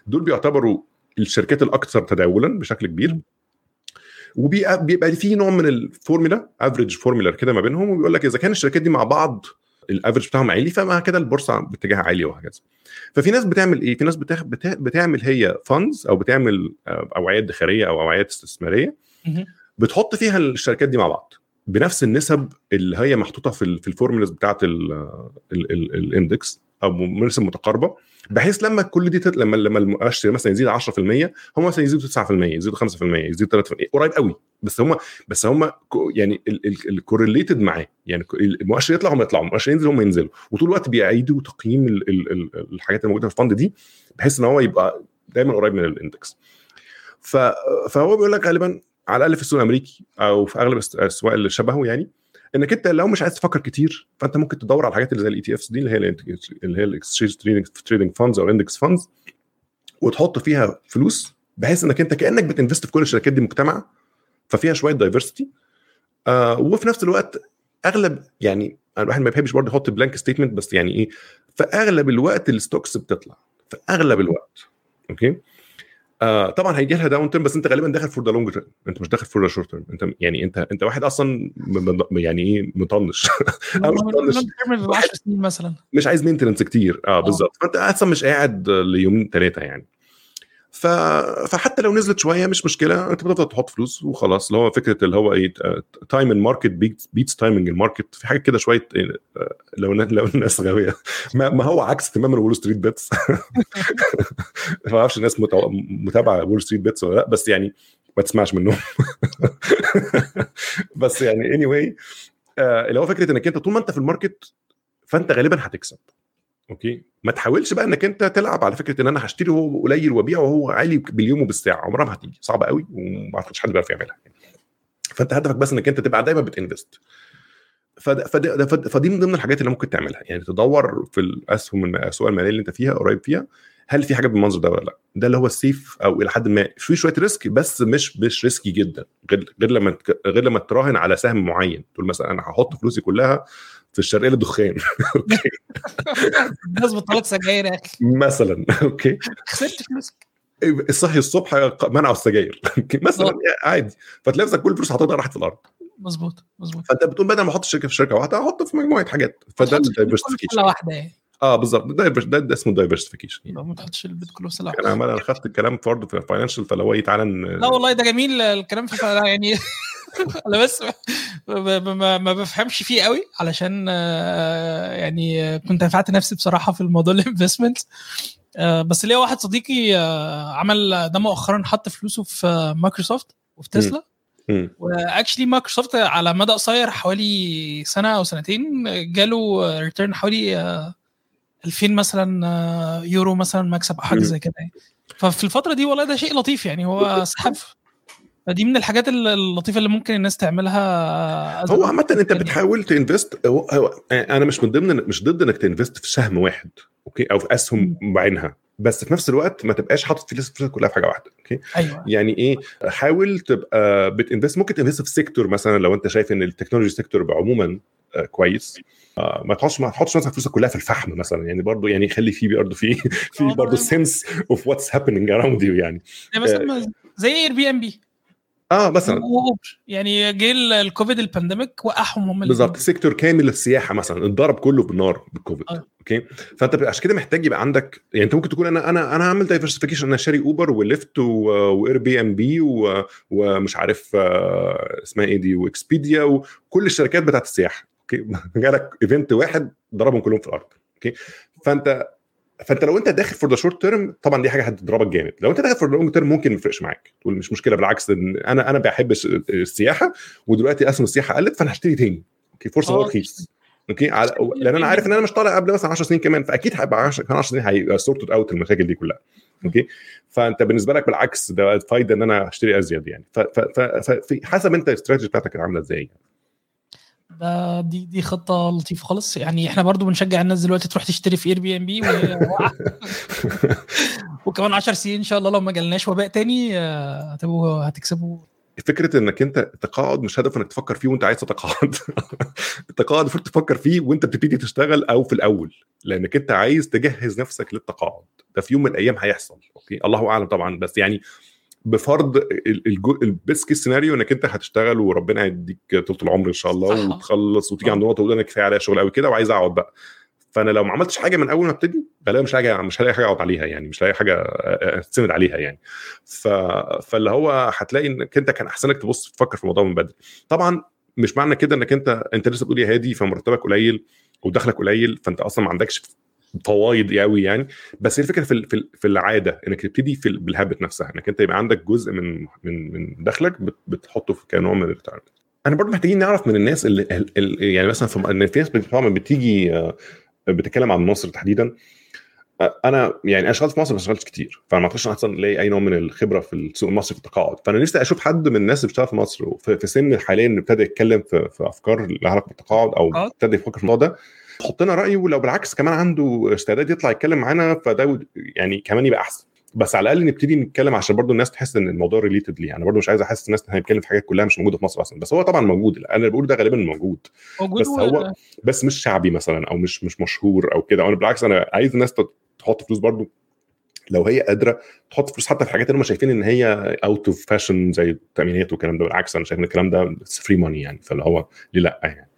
دول بيعتبروا الشركات الأكثر تداولا بشكل كبير. وبيبقى بيبقى في نوع من ال formula average formula كده ما بينهم وبيقول لك إذا كان الشركات دي مع بعض ال average بتاعهم عالي فمع كده البورصة باتجاه عالي وهكذا. ففي ناس بتعمل إيه؟ في ناس بتاخ... بتا... بتعمل هي funds أو بتعمل آه، اوعيه ادخاريه أو اوعيه استثمارية. بتحط فيها الشركات دي مع بعض بنفس النسب اللي هي محطوطة في ال- في الفورمولاز ال- الاندكس أو نسب متقاربة. بحيث لما كل دي تت... لما لما المؤشر مثلا يزيد 10% هم مثلا يزيدوا 9% يزيدوا 5% يزيدوا 3% قريب قوي. بس هم بس هم يعني ال correlated معاه. يعني المؤشر يطلع هم يطلعوا. المؤشر ينزل هم ينزلوا. وطول الوقت بيعيدوا تقييم ال... ال... ال... الحاجات الموجوده في ال fund دي بحيث إن هو يبقى دايما قريب من ال index. ف... فهو بيقول لك غالبا على الأقل في السوق الأمريكي أو في أغلب الس- الأسواق اللي شبهه يعني انك انت لو مش عايز تفكر كتير فانت ممكن تدور على الحاجات اللي زي ال ETFs دي اللي هي ال اللي هي ال exchange trading funds أو index funds وتحط فيها فلوس بحيث إنك أنت كأنك بت invest في كل الشركات دي مجتمع ففيها شوية diversity آه وفي نفس الوقت أغلب يعني الواحد ما بيحبش برضه يحط blank statement بس يعني إيه في أغلب الوقت ال stocks بتطلع في أغلب الوقت. okay؟ آه طبعا هيجي لها down term بس انت غالبا داخل for the long term انت مش داخل for the short term انت يعني انت انت واحد أصلا يعني إيه مطنش. مش مطنش. ب 10 سنين مثلا. مش عايز maintenance كتير. آه بالظبط. فأنت أصلا مش قاعد ليومين ثلاثة يعني. ف... فحتى لو نزلت شوية مش مشكلة أنت بتفضل تحط فلوس وخلاص. اللي هو فكرة اللي هو إيه time ال market beats timing ال market في حاجة كده شوية آه، لو لو الناس غاوية. ما, ما هو عكس تماما وول ستريت بيتس ما أعرفش الناس متو- متابعة وول ستريت بيتس ولا لأ بس يعني ما تسمعش منهم. بس يعني any anyway, آه اللي هو فكرة إنك أنت طول ما أنت في ال market فأنت غالبا هتكسب. okay. ما تحاولش بقى إنك أنت تلعب على فكرة إن أنا هشتري وهو قليل وابيع وهو عالي باليوم وبالساعة عمرها ما هتيجي صعبة قوي وما أعتقدش حد بيعرف يعملها. فأنت هدفك بس إنك أنت تبقى دايما بت invest فدي من ضمن الحاجات اللي ممكن تعملها. يعني تدور في الاسهم الاسواق المالية اللي أنت فيها قريب فيها هل في حاجة بالمنظر ده ولا لأ؟ ده اللي هو ال safe أو إلى حد ما. في شوية risk بس مش مش risky جدا. غير غير لما غير لما تراهن على سهم معين. تقول مثلا أنا هحط فلوسي كلها في الشرقية للدخان. okay. الناس بطلت سجاير يا أخي. مثلا. okay. خسرت فلوسك. صحي الصبح منعوا السجاير. مثلا. عادي. فتلاقي نفسك كل الفلوس حاططها راحت في الأرض. مظبوط مظبوط. فأنت بتقول بدل ما أحط الشركة في شركة واحدة أحط في مجموعة حاجات. فده ال diversification واحدة يعني. آه بالظبط ده, ده, ده اسمه diversification ما تحطش البيض كله في سله أنا أنا خدت الكلام برضه في ال financial flow إيه تعالى لا والله ده جميل الكلام في يعني أنا بس ما, بفهمش فيه قوي علشان آه، يعني كنت نفعت نفسي بصراحة في الموضوع ال investment بس ليا واحد صديقي آه، عمل ده مؤخرا حط فلوسه في مايكروسوفت وفي تسلا. و actually مايكروسوفت على مدى قصير حوالي سنة أو سنتين جاله return حوالي آه، 2000 مثلا آه، يورو مثلا مكسب أو حاجة. زي كده يعني. ففي الفترة دي والله ده شيء لطيف يعني هو سحب. فدي من الحاجات اللطيفة اللي ممكن الناس تعملها هو عامة أنت بتحاول ت invest هو أنا مش من ضمن مش ضد إنك ت invest في سهم واحد okay؟ أو في أسهم بعينها. بس في نفس الوقت ما تبقاش حاطط فلوسك كلها في حاجة واحدة okay؟ أيوه. يعني إيه؟ حاول تبقى بت invest ممكن ت invest في sector مثلا لو أنت شايف إن ال technology sector عموما آه، كويس. آه، ما تحطش ما تحطش مثلا فلوسك كلها في الفحم مثلا. يعني برضه يعني خلي في برضه في في آه، برضه. sense of what's happening around you يعني. مثلا زي Airbnb آه مثلا. يعني جه ال- ال COVID ال pandemic وقعهم هم. بالظبط. sector كامل السياحه مثلا. اتضرب كله بالنار بالكوفيد آه. okay؟ فأنت عشان كده محتاج يبقى عندك يعني أنت ممكن تقول أنا أنا أنا هعمل diversification أنا شاري Uber و Lyft و Airbnb ومش عارف آه، اسمها إيه دي؟ و Expedia وكل الشركات بتاعت السياحة. okay. جالك event واحد ضربهم كلهم في الأرض. okay. فانت فأنت لو أنت داخل for the short term طبعا دي حاجة هتضربك جامد. لو أنت داخل for the long term ممكن ما يفرقش معاك. تقول مش مشكلة بالعكس أنا أنا بحب السياحة ودلوقتي اسهم السياحة قلت فأنا هشتري تاني. okay. فرصة آه. رخيص okay. على لأن أنا عارف إن أنا مش طالع قبل مثلا 10 سنين كمان فأكيد هيبقى 10 كمان 10 سنين هيبقى sorted out المشاكل دي كلها. okay. فأنت بالنسبة لك بالعكس ده فايدة إن أنا اشتري أزيد يعني. ف- ف- ف- ففي حسب أنت الاستراتيجي بتاعتك عاملة إزاي. ده دي دي خطة لطيفة خالص. يعني إحنا برضو بنشجع الناس دلوقتي تروح تشتري في Airbnb وكمان 10 سنين إن شاء الله لو ما جالناش وباء تاني آه، هتبقوا هتكسبوا. فكرة إنك أنت التقاعد مش هدف إنك تفكر فيه وأنت عايز تتقاعد. التقاعد المفروض تفكر فيه وأنت بتبتدي تشتغل أو في الأول لأنك أنت عايز تجهز نفسك للتقاعد. ده في يوم من الأيام هيحصل أوكي؟ الله أعلم طبعا بس يعني بفرض ال best case scenario انك انت هتشتغل وربنا يديك طول العمر إن شاء الله وتخلص وتيجي عند نقطة تقول أنا كفاية عليا شغل قوي كده وعايز أقعد بقى. فأنا لو ما عملتش حاجة من أول ما أبتدي غالبا مش حاجة مش هلاقي حاجة أقعد عليها يعني مش هلاقي حاجة استند عليها يعني. ف... فاللي هو هتلاقي إنك أنت كان أحسن لك تبص تفكر في الموضوع من بدري. طبعا مش معنى كده إنك أنت أنت لسه بتقول يا هادي فمرتبك قليل ودخلك قليل فأنت أصلا ما عندكش فوايد قوي يعني. بس الفكرة في في العادة إنك تبتدي في بال habit نفسها. إنك أنت يبقى عندك جزء من من من دخلك بتحطه كنوع من ال retirement أنا برضو محتاجين نعرف من الناس اللي, اللي يعني مثلا في إن في ناس طبعا بتيجي بتتكلم عن مصر تحديدا. أنا يعني أنا اشتغلت في مصر ما اشتغلتش كتير. فما أعتقدش أصلا ألاقي أي نوع من الخبرة في السوق المصري في التقاعد. فأنا نفسي أشوف حد من الناس اللي بتشتغل في مصر في سن حاليا ابتدى يتكلم في, في أفكار لها علاقة بالتقاعد أو ابتدى يفكر في الموضوع ده. تحط لنا رأيه ولو بالعكس كمان عنده استعداد يطلع يتكلم معانا فده يعني كمان يبقى أحسن. بس على الأقل نبتدي نتكلم عشان برضو الناس تحس إن الموضوع ريليتد ليه. أنا برضو مش عايز أحس الناس إن بنتكلم في حاجات كلها مش موجودة في مصر أصلا. بس هو طبعا موجود. أنا اللي بقوله ده غالبا موجود. موجود بس هو بس مش شعبي مثلا أو مش مش مشهور أو كده. وأنا بالعكس أنا عايز الناس تحط فلوس برضو. لو هي قادرة تحط فلوس حتى في حاجات اللي هم شايفين إن هي out of fashion زي التأمينات والكلام ده. بالعكس أنا شايف إن الكلام ده free money يعني. فاللي هو ليه لأ يعني؟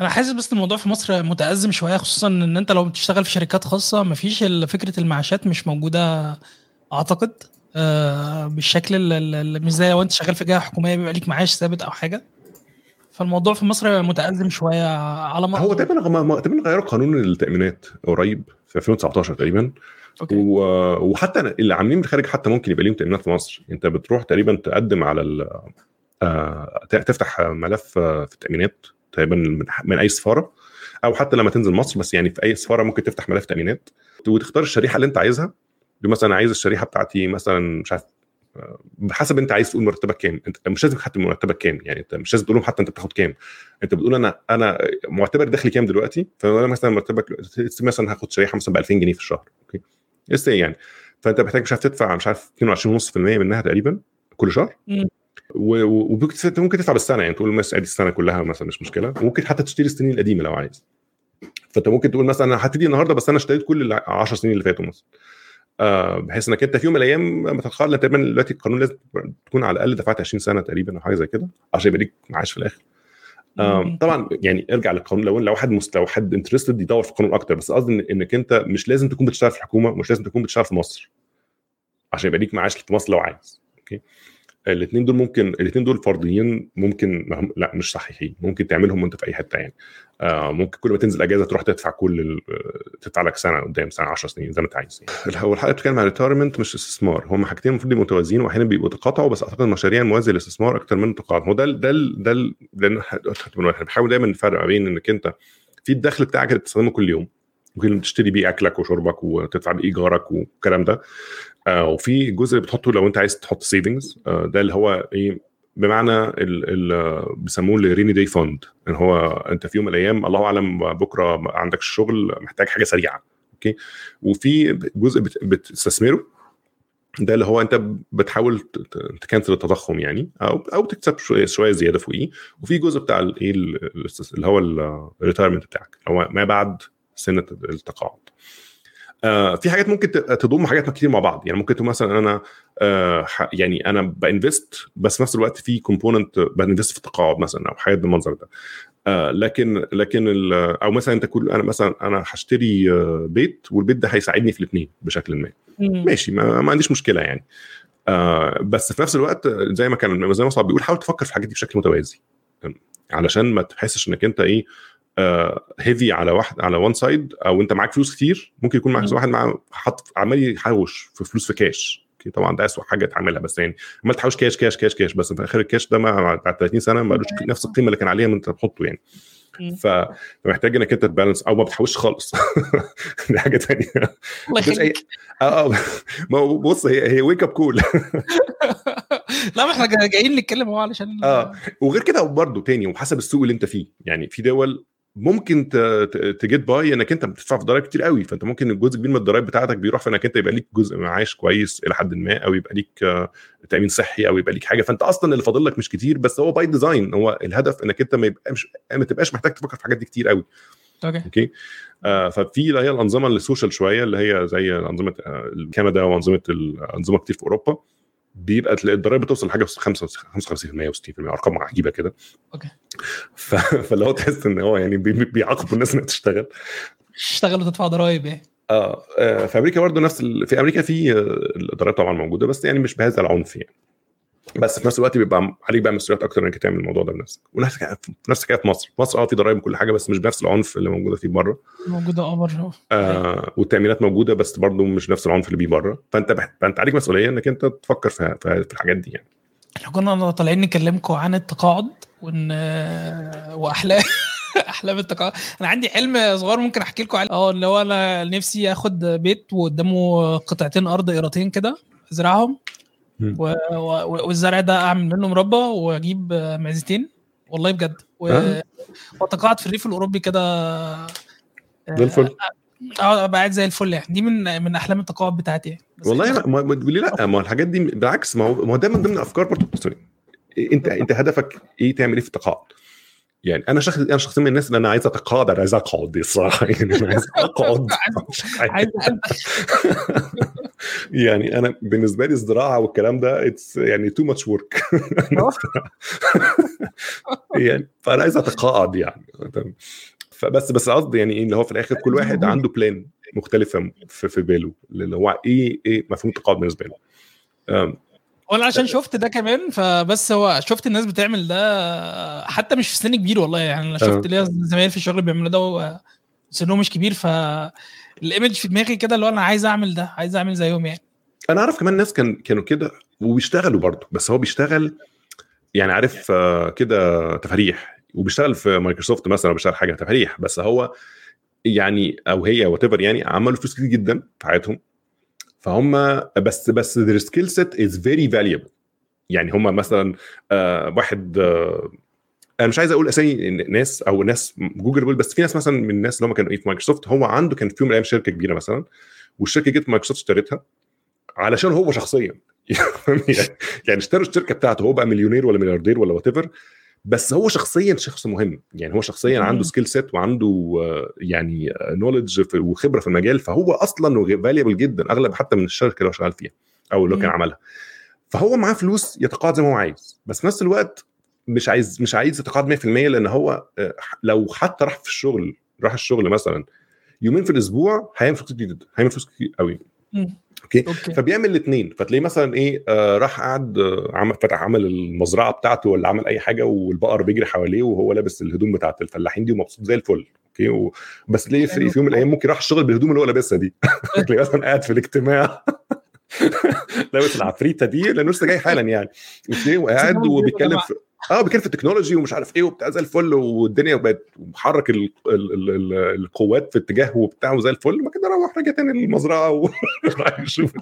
أنا حاسس بس الموضوع في مصر متأزم شوية خصوصا إن أنت لو بتشتغل في شركات خاصة مفيش فكرة المعاشات مش موجودة أعتقد آه بالشكل اللي مش زي لو أنت شغال في جهة حكومية بيبقى ليك معاش ثابت أو حاجة. فالموضوع في مصر متأزم شوية على ما هو تقريبا تقريبا غيروا قانون التأمينات قريب في 2019 تقريبا. أوكي. و... وحتى اللي عاملين بالخارج حتى ممكن يبقى ليهم تأمينات في مصر. أنت بتروح تقريبا تقدم على ال... آه... تفتح ملف في التأمينات. تقريبا من... من أي سفارة أو حتى لما تنزل مصر بس يعني في أي سفارة ممكن تفتح ملف تأمينات. وتختار الشريحة اللي أنت عايزها. مثلا عايز الشريحة بتاعتي مثلا مش عارف بحسب أنت عايز تقول مرتبك كام. أنت مش لازم حتى مرتبك كام يعني أنت مش لازم تقول لهم حتى أنت بتاخد كام. أنت بتقول أنا أنا معتبر دخلي كام دلوقتي؟ فانا مثلا مرتبك مثلا هاخد شريحة مثلا ب 2000 جنيه في الشهر أوكي؟ اس يعني. فأنت محتاج مش عارف تدفع مش عارف 22.5% منها تقريبا كل شهر. وممكن تدفع بالسنة يعني تقول مثلا ادي السنة كلها مثلا مش مشكلة. وممكن حتى تشتري السنين القديمة لو عايز. فأنت ممكن تقول مثلا أنا هبتدي النهارده بس أنا اشتريت كل ال 10 سنين اللي فاتوا مثلا. آه بحيث إنك أنت في يوم من الأيام لما تتخرج تقريبا دلوقتي القانون لازم تكون على الأقل دفعت 20 سنة تقريبا أو حاجة زي كده عشان يبقى ليك معاش في الآخر. آه طبعا يعني ارجع للقانون لو لو حد مست... لو حد interested يدور في القانون أكتر بس قصدي إنك أنت مش لازم تكون بتشتغل في الحكومة ومش لازم تكون بتشتغل في مصر عشان يبقى ليك معاش في مصر لو عايز. أوكي؟ الاثنين دول ممكن الاثنين دول فرضيين ممكن لا مش صحيحين. ممكن تعملهم وانت في أي حتة يعني. آه ممكن كل ما تنزل أجازة تروح تدفع كل تدفع لك سنة قدام سنة 10 سنين زي ما انت عايز يعني. هو الحلقة بتتكلم عن retirement مش استثمار. هم حاجتين المفروض يبقوا متوازيين وأحيانا بيبقوا تقاطعوا بس أعتقد المشاريع الموازيه للاستثمار أكتر من التقاطع هو ده ده ده لأن إحنا بنحاول دايما نفرق ما بين إنك أنت في الدخل بتاعك اللي بتستخدمه كل يوم ممكن تشتري بيه أكلك وشربك وتدفع بيه إيجارك والكلام ده. آه وفي جزء اللي بتحطه لو أنت عايز تحط savings آه ده اللي هو إيه بمعنى ال بيسموه ال rainy day fund إن هو أنت في يوم من الأيام الله أعلم بكرة ما عندكش شغل محتاج حاجة سريعة. أوكي؟ وفي جزء بتستثمره. ده اللي هو أنت بتحاول ت cancel التضخم يعني أو أو تكسب شوية زيادة فوقيه. وفي جزء بتاع الايه اللي هو ال retirement بتاعك. هو ما بعد سن التقاعد. آه في حاجات ممكن تضم حاجات كتير مع بعض. يعني ممكن تقول مثلا أنا آه يعني أنا ب invest بس في نفس الوقت في component ب invest في التقاعد مثلا أو حاجات بالمنظر ده. آه لكن لكن أو مثلا أنت كل أنا مثلا أنا هشتري بيت والبيت ده هيساعدني في الاثنين بشكل ما. ماشي ما, ما عنديش مشكلة يعني. بس في نفس الوقت زي ما كان زي ما صعب بيقول حاول تفكر في الحاجات دي بشكل متوازي. علشان ما تحسش إنك أنت إيه heavy على واحد على one side أو أنت معاك فلوس كتير ممكن يكون معاك واحد مع حط عمال يحوش في فلوس في كاش أوكي طبعا ده اسوء حاجة تعملها بس يعني عمال تحوش cash cash cash cash بس في آخر الكاش ده بعد 30 سنة ما قالوش نفس القيمة اللي كان عليها من انت بتحطه يعني. فمحتاج إنك أنت ت balance أو ما بتحوش خالص. دي حاجة ثانية الله يخليك. آه ما هو بص هي هي wake up call لا ما إحنا جايين نتكلم اهو علشان آه وغير كده برضه تاني وحسب السوق اللي أنت فيه. يعني في دول ممكن تget by انك انت بتدفع في ضرائب كتير قوي فانت ممكن جزء كبير من الضرائب بتاعتك بيروح في انك انت يبقى ليك جزء معاش كويس إلى حد ما أو يبقى ليك آه، تأمين صحي أو يبقى ليك حاجة. فانت أصلا اللي فاضل لك مش كتير بس هو by design هو الهدف انك انت ما يبقاش ما تبقاش محتاج تفكر في الحاجات دي كتير قوي. أوكي. أوكي؟ آه ففي اللي هي الأنظمة ال social شوية اللي هي زي انظمه آه كندا وأنظمة الانظمه كتير في أوروبا. بيبقى تلاقي الضرايب بتوصل لحاجة 55% و60% أرقام عجيبة كده. أوكي. ف... فاللي هو تحس إن هو يعني بي- بيعاقبوا الناس إنها تشتغل. اشتغل وتدفع ضرايب إيه؟ آه آه، في أمريكا برضه نفس ال... في أمريكا في آه، الضرايب طبعا موجودة بس يعني مش بهذا العنف يعني. بس في نفس الوقت بيبقى عليك بقى مسؤوليات أكتر إنك تعمل الموضوع ده بنفسك. ونفس نفس الحكاية في مصر. مصر آه في ضرايب كل حاجة بس مش بنفس العنف اللي موجودة فيه بره. موجودة آه بره. آه والتأمينات موجودة بس برضه مش نفس العنف اللي بيه بره. فأنت بح... فأنت عليك مسؤولية إنك أنت تفكر في, في في الحاجات دي يعني. إحنا كنا طالعين نكلمكم عن التقاعد وإن وأحلام أحلام التقاعد. أنا عندي حلم صغير ممكن أحكي لكم عليه. آه اللي هو أنا نفسي آخد بيت وقدامه قطعتين أرض قيراطين كده ازرعهم. والزرع ده أعمل منه مربى وأجيب معزتين والله بجد. و... آه. واتقاعد في الريف الأوروبي كده زي الفل. آه أبقى قاعد زي الفل يعني. دي من من أحلام التقاعد بتاعتي يعني. والله لا ما ما تقولي لا ما هو الحاجات دي بالعكس ما هو ما هو ده من ضمن أفكار برضه. سوري. انت أنت هدفك إيه تعمل إيه في التقاعد؟ يعني أنا شخص أنا شخصيا من الناس اللي أنا عايز أتقاعد أنا عايز أقعد الصراحة. يعني أنا عايز أقعد. عايز يعني أنا بالنسبة لي الزراعة والكلام ده it's يعني too much work يعني فأنا عايز أتقاعد يعني. فبس بس قصدي يعني إيه اللي هو في الآخر كل واحد عنده plan مختلفه في, في باله اللي هو إيه إيه مفهوم التقاعد بالنسبة له. وأنا عشان شفت ده كمان فبس هو شفت الناس بتعمل ده حتى مش في سن كبير والله يعني أنا. شفت ليا زمايل في الشغل بيعملوا ده سنهم مش كبير فال image في دماغي كده اللي هو أنا عايز أعمل ده عايز أعمل زيهم يعني أنا أعرف كمان ناس كان كانوا كده وبيشتغلوا برضه بس هو بيشتغل يعني عارف كده تفاريح وبيشتغل في مايكروسوفت مثلا بيشتغل حاجة تفاريح بس هو يعني أو هي what يعني عملوا فلوس كتير جدا في حياتهم فهم بس بس their skill set is very valuable. يعني هم مثلا آه واحد آه أنا مش عايز أقول أسامي ناس أو ناس جوجل بس في ناس مثلا من الناس اللي هم كانوا إيه في مايكروسوفت هو عنده كان في يوم من الأيام شركة كبيرة مثلا والشركة جت مايكروسوفت اشترتها علشان هو شخصيا. يعني اشتروا الشركة بتاعته هو بقى مليونير ولا ملياردير ولا what بس هو شخصيا شخص مهم يعني هو شخصيا. عنده skill set وعنده آه، يعني knowledge وخبرة في المجال فهو أصلا valuable جدا أغلب حتى من الشركة اللي هو شغال فيها أو اللي كان. عملها فهو معاه فلوس يتقاعد زي ما هو عايز بس في نفس الوقت مش عايز مش عايز يتقاعد 100% لأن هو آه، لو حتى راح في الشغل راح الشغل مثلا يومين في الأسبوع هيعمل فلوس كتير جدا هيعمل فلوس كتير قوي. okay؟ okay. فبيعمل الاثنين فتلاقيه مثلا إيه آه راح قعد آه عمل فتح عمل المزرعة بتاعته ولا عمل أي حاجة والبقر بيجري حواليه وهو لابس الهدوم بتاعت الفلاحين دي ومبسوط زي الفل. okay؟ و... بس تلاقيه في, في يوم من الأيام ممكن راح الشغل بالهدوم اللي هو لابسها دي. تلاقيه مثلا قاعد في الاجتماع. لابس العفريتة دي لأنه لسه جاي حالا يعني. وتلاقيه قاعد وبيتكلم في آه بيتكلم في ال technology ومش عارف إيه وبتاع زي الفل والدنيا بقت محرك ال... ال... ال... ال... القوات في اتجاهه وبتاع وزي الفل ما كده روح رجع تاني للمزرعة وراح يشوف.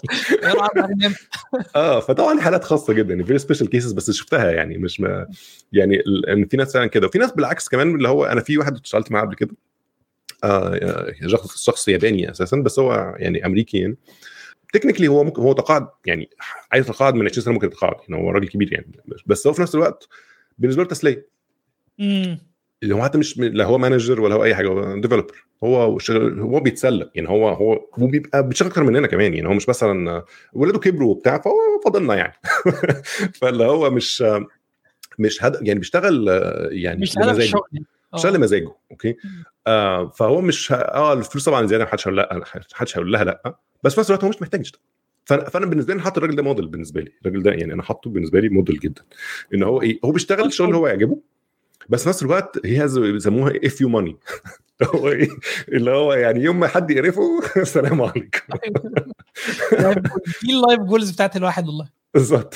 آه فطبعا حالات خاصة جدا very special cases بس شفتها يعني مش ما يعني إن في ناس فعلا كده وفي ناس بالعكس كمان اللي هو أنا في واحد اشتغلت معاه قبل كده آه شخص شخص ياباني أساسا بس هو يعني أمريكي يعني technically هو ممكن هو تقاعد يعني عايز يتقاعد من 20 سنه ممكن يتقاعد يعني هو راجل كبير يعني بس هو في نفس الوقت بالنسبة له تسلية. اللي هو حتى مش لا هو manager ولا هو أي حاجة هو developer هو شغل هو بيتسلى يعني هو هو وبيبقى بيشتغل أكتر مننا كمان يعني هو مش مثلا ولاده كبروا وبتاع فهو فاضلنا يعني فاللي هو مش مش هد... يعني بيشتغل يعني مش هدف يعني. آه. لمزاجه okay. آه فهو مش ه... آه الفلوس طبعا زيادة محدش هيقول لا محدش هيقول لها لا بس في نفس الوقت هو مش محتاج يشتغل. فانا فأنا بالنسبة لي حاطط الراجل ده موديل بالنسبة لي. الراجل ده يعني أنا حاطه بالنسبة لي موديل جدا. إن هو إيه هو بيشتغل الشغل اللي هو يعجبه بس في نفس الوقت هي بيسموها F you money هو إيه اللي هو يعني يوم ما حد يقرفه السلام عليكم. دي ال life goals بتاعت الواحد والله. بالظبط.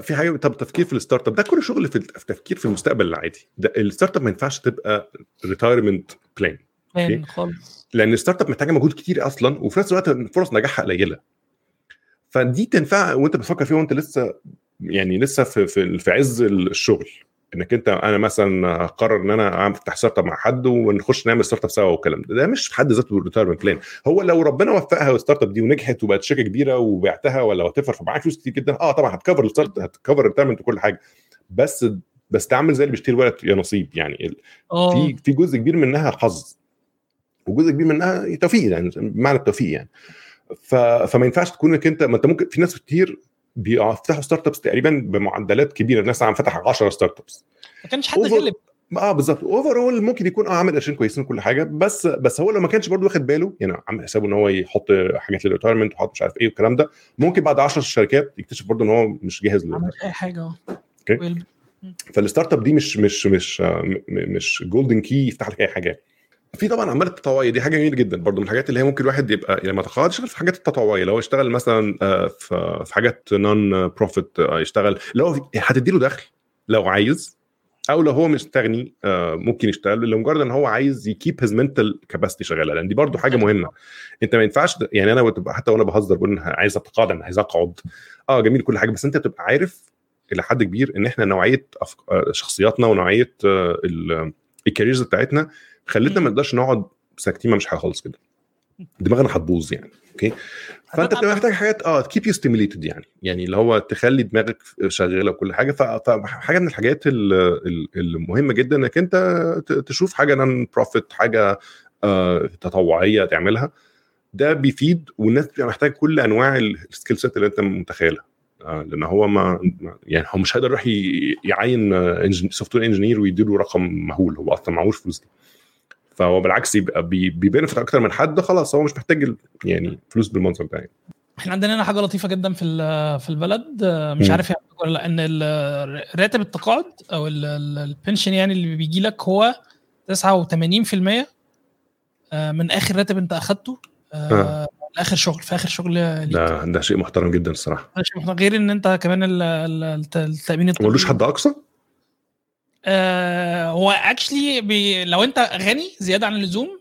في حاجة طب تفكير في ال startup ده كل شغل في في تفكير في المستقبل العادي. ده ال startup ما ينفعش تبقى retirement plan خالص. لأن ال startup محتاجة مجهود كتير أصلا وفي نفس الوقت فرص نجاحها قليلة. فدي تنفع وأنت بتفكر فيها وأنت لسه يعني لسه في في, في عز الشغل. إنك أنت أنا مثلا هقرر إن أنا افتح startup مع حد ونخش نعمل startup سوا والكلام ده. ده مش في حد ذاته retirement plan هو لو ربنا وفقها ال startup دي ونجحت وبقت شركة كبيرة وبعتها ولا وتفر فمعاك فلوس كتير جدا آه طبعا هتكفر الستارت هتكفر الريتايرمنت وكل حاجة. بس بس تعمل زي اللي بيشتري ورقه يا نصيب. يعني آه. في في جزء كبير منها حظ وجزء كبير منها توفيق يعني معنى التوفيق يعني. ف... فما ينفعش تكون إنك أنت ما أنت ممكن في ناس كتير بيفتحوا startups تقريبا بمعدلات كبيرة الناس عم فتح 10 startups ما كانش حد Over- غلب. آه بالظبط. overall ممكن يكون آه عامل قرشين كويسين وكل حاجة بس بس هو لو ما كانش برضه واخد باله يعني عامل حسابه إن هو يحط حاجات لل retirement ويحط مش عارف إيه والكلام ده ممكن بعد 10 شركات يكتشف برضه إن هو مش جاهز ما له عملش أي حاجة آه. okay. well- فال startup دي مش مش مش آه، مش golden key يفتح لك أي حاجة. في طبعا اعمال التطوعيه دي حاجة جميلة جدا. برضو من الحاجات اللي هي ممكن الواحد يبقى لما يتقاعد يشتغل في حاجات التطوعية. لو يشتغل مثلا آه، في حاجات non profit يشتغل. لو هتدي له دخل لو عايز أو لو هو مستغني آه، ممكن يشتغل. لمجرد إن هو عايز ي keep his mental capacity شغالة. لأن دي برضو حاجة مهمة. أنت ما ينفعش يعني أنا بتبقى حتى وأنا بهزر بقول إن عايز اتقاعد أنا عايز أقعد. آه جميل كل حاجة. بس أنت تبقى عارف إلى حد كبير إن إحنا نوعية. آه، شخصياتنا ونوعية آه، ال- ال careers بتاعتنا خلتنا ما نقدرش نقعد ساكتين ما مش حاجة خالص كده. دماغنا هتبوظ يعني okay؟ فأنت بتبقى محتاج حاجات آه keep you stimulated يعني يعني اللي هو تخلي دماغك شغالة وكل حاجة. فحاجه من الحاجات ال- ال- المهمه جدا إنك أنت تشوف حاجة non profit حاجة آه تطوعية تعملها. ده بيفيد والناس بتبقى محتاج كل أنواع ال skill set اللي أنت متخيلها. آه لأن هو ما يعني هو مش هيقدر يروح يعين software engineer ويديله رقم مهول هو أصلا معهوش فلوس دي. فهو بالعكس يبقى بي- بي benefit أكتر من حد خلاص هو مش محتاج يعني فلوس بالمنظر ده يعني. إحنا عندنا هنا حاجة لطيفة جدا في في البلد آه، مش مم. عارف يعني ولا لأ إن راتب التقاعد أو ال- ال- ال pension يعني اللي بيجي لك هو 89% آه، من آخر راتب أنت أخدته آه، لآخر شغل في آخر شغل ليك ده ده شيء محترم جدا الصراحة ده شيء محترم. غير إن أنت كمان ال- ال- الت- التأمين الطبي ملوش حد أقصى آه هو actually بي لو انت غني زيادة عن اللزوم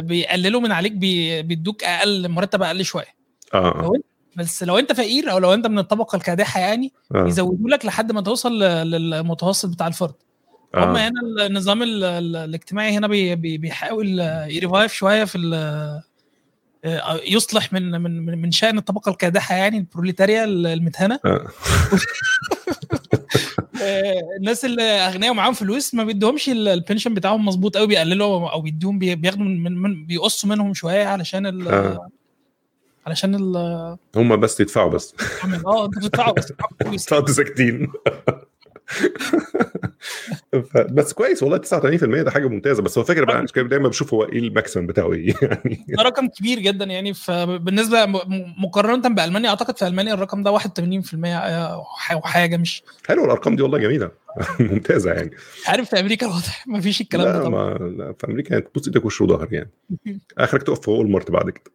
بيقللوا من عليك بي بيدوك أقل مرتب أقل شوية. آه لو انت بس لو انت فقير أو لو انت من الطبقة الكادحة يعني آه. يزودوا لك لحد ما توصل للمتوسط بتاع الفرد. هم آه هنا النظام ال- ال- الاجتماعي هنا بي بي بيحاول ي revive شوية في ال- آه، يصلح من من من- شأن الطبقة الكادحه يعني البروليتاريا المتهنة آه. آه، الناس اللي أغنياء ومعاهم فلوس ما بيدوهمش ال- ال pension بتاعهم مظبوط قوي بيقللوا أو بيدوهم بي- بياخدوا من, من, بيقصوا منهم شوية علشان ال آه. علشان ال هم بس يدفعوا بس آه أنتوا بتدفعوا بس. تقعدوا ساكتين بس كويس والله 89% ده حاجة ممتازة. بس هو فاكر بقى مش دايما بشوف هو إيه الماكسيمم بتاعه إيه يعني. ده رقم كبير جدا يعني. فبالنسبه مقارنة بألمانيا أعتقد في ألمانيا الرقم ده 81% أو ح- أو حاجة مش حلوة الأرقام دي والله جميلة. ممتازة يعني. عارف في أمريكا الوضع؟ ما فيش الكلام ده طبعا. ما لا في أمريكا يعني تبص إيدك وش وظهر يعني. آخرك تقف في وول مارت بعد كده.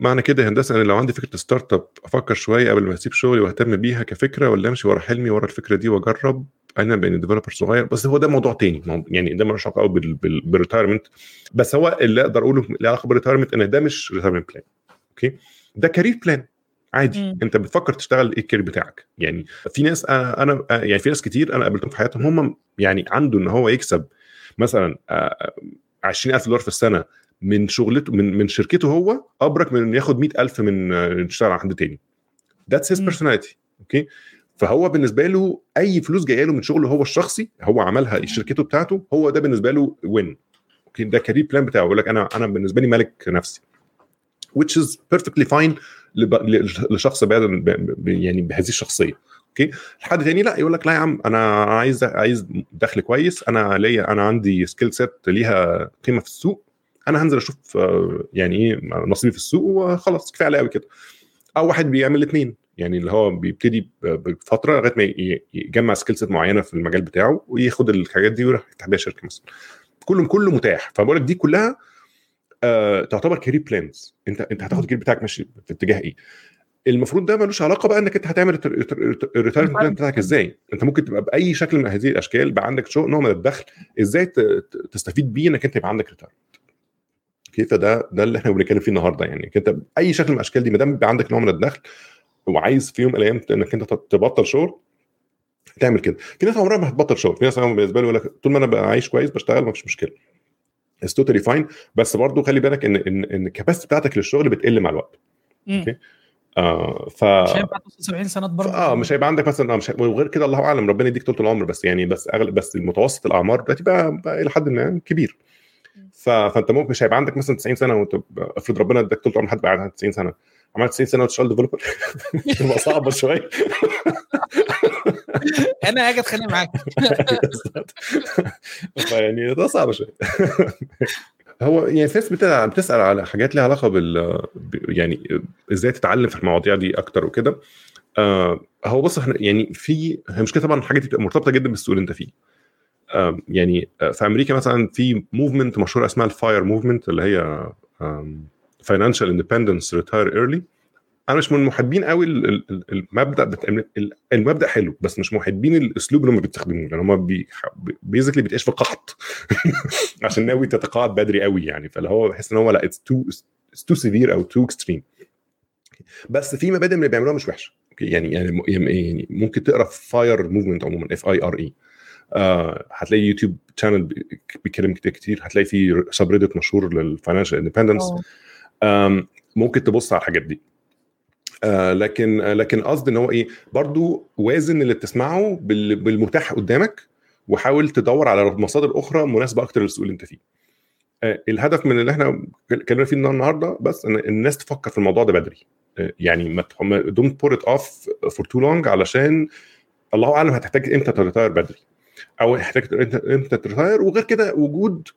معنى كده يا هندسة أنا لو عندي فكرة startup أفكر شوية قبل ما أسيب شغلي وأهتم بيها كفكرة ولا أمشي ورا حلمي ورا الفكرة دي وأجرب أنا بين developer صغير. بس هو ده موضوع تاني يعني ده ملوش علاقة قوي بال- بال- بال retirement بس هو اللي أقدر أقوله له علاقة بال retirement إن ده مش retirement plan okay؟ ده career plan عادي. مم. أنت بتفكر تشتغل إيه ال career بتاعك؟ يعني في ناس أنا أنا يعني في ناس كتير أنا قابلتهم في حياتهم هم يعني عنده إن هو يكسب مثلا آه، 20000 دولار في السنة من شغلته من من شركته هو أبرك من إنه ياخد 100000 من يشتغل عند حد تاني. that's his. personality okay فهو بالنسبة له أي فلوس جاية له من شغله هو الشخصي هو عملها شركته بتاعته هو ده بالنسبة له win okay ده career plan بتاعه يقول لك أنا أنا بالنسبة لي ملك نفسي which is perfectly fine لشخص بعد يعني بهذه الشخصية أوكي حد تاني لا يقول لك لا يا عم أنا عايز عايز دخل كويس أنا ليا أنا عندي skill set ليها قيمة في السوق أنا هنزل أشوف آه، يعني إيه نصيبي في السوق وخلاص كفايه عليا قوي كده. أو واحد بيعمل الاثنين يعني اللي هو بيبتدي بفتره لغايه ما يجمع skill set معينه في المجال بتاعه وياخد الحاجات دي ويروح يفتح بيها شركه مثلا. كله كله متاح. فبقول لك دي كلها آه تعتبر career plans انت انت هتاخد ال career بتاعك ماشي في اتجاه إيه. المفروض ده ملوش علاقة بقى انك انت هتعمل ال retirement plan بتاعك إزاي. انت ممكن تبقى بأي شكل من هذه الأشكال بقى عندك شو نوع من الدخل إزاي تستفيد بيه انك انت يبقى عندك retirement كيف ده ده اللي إحنا بنتكلم فيه النهارده يعني. أنت بأي شكل من الأشكال دي ما دام يبقى عندك نوع من الدخل وعايز في يوم من الأيام إنك أنت تبطل شغل تعمل كده. في ناس عمرها ما هتبطل شغل. في ناس بالنسبة له يقول لك طول ما أنا بقى عايش كويس بشتغل ما فيش مشكلة. it's totally fine بس برضه خلي بالك إن إن إن ال capacity بتاعتك للشغل بتقل مع الوقت. okay؟ آه ف مش توصل 70 سنة برضه آه مش هيبقى عندك مثلا آه مش هي... وغير كده الله أعلم ربنا يديك طول العمر بس يعني بس أغلب بس المتوسط الأعمار دلوقتي بقى, بقى إلى حد ما كبير. فانت ممكن مش هيبقى عندك مثلا 90 سنة وانت افرض ربنا اداك طول العمر حد بقى عنده 90 سنة. عملت 90 سنة وتشتغل developer تبقى صعبة شوية. أنا هاجي أتخانق معاك. فيعني ده صعب شوية. هو يعني في ناس بتسأل على حاجات ليها علاقة بال يعني إزاي تتعلم في المواضيع دي أكتر وكده. آه هو بص إحنا يعني في هي مشكلة طبعا الحاجات دي بتبقى مرتبطة جدا بالسوق اللي أنت فيه. يعني في أمريكا مثلا في movement مشهوره اسمها ال FIRE movement اللي هي financial independence retire early أنا مش من محبين قوي المبدأ المبدأ حلو بس مش محبين الأسلوب اللي هم بيستخدموه لأن هم basically بتعيش في قحط عشان ناوي تتقاعد بدري قوي يعني. فاللي هو بحس إن هو لأ it's too it's too severe أو too extreme بس في مبادئ من اللي بيعملوها مش وحشة. يعني يعني يعني ممكن تقرأ FIRE movement عموما F I R E هتلاقي YouTube channel بيتكلم كتير كتير. هتلاقي في subreddit مشهور لل financial independence ممكن تبص على الحاجات دي. آه لكن آه لكن قصدي إن هو إيه برضو وازن اللي بتسمعه بالمتاح قدامك وحاول تدور على مصادر أخرى مناسبة أكتر للسوق اللي أنت فيه. آه الهدف من اللي إحنا اتكلمنا فيه النهارده بس إن الناس تفكر في الموضوع ده بدري. آه يعني ما don't put it off for too long علشان الله أعلم هتحتاج إمتى ت retire بدري. أو هتحتاج إمتى ت retire. وغير كده وجود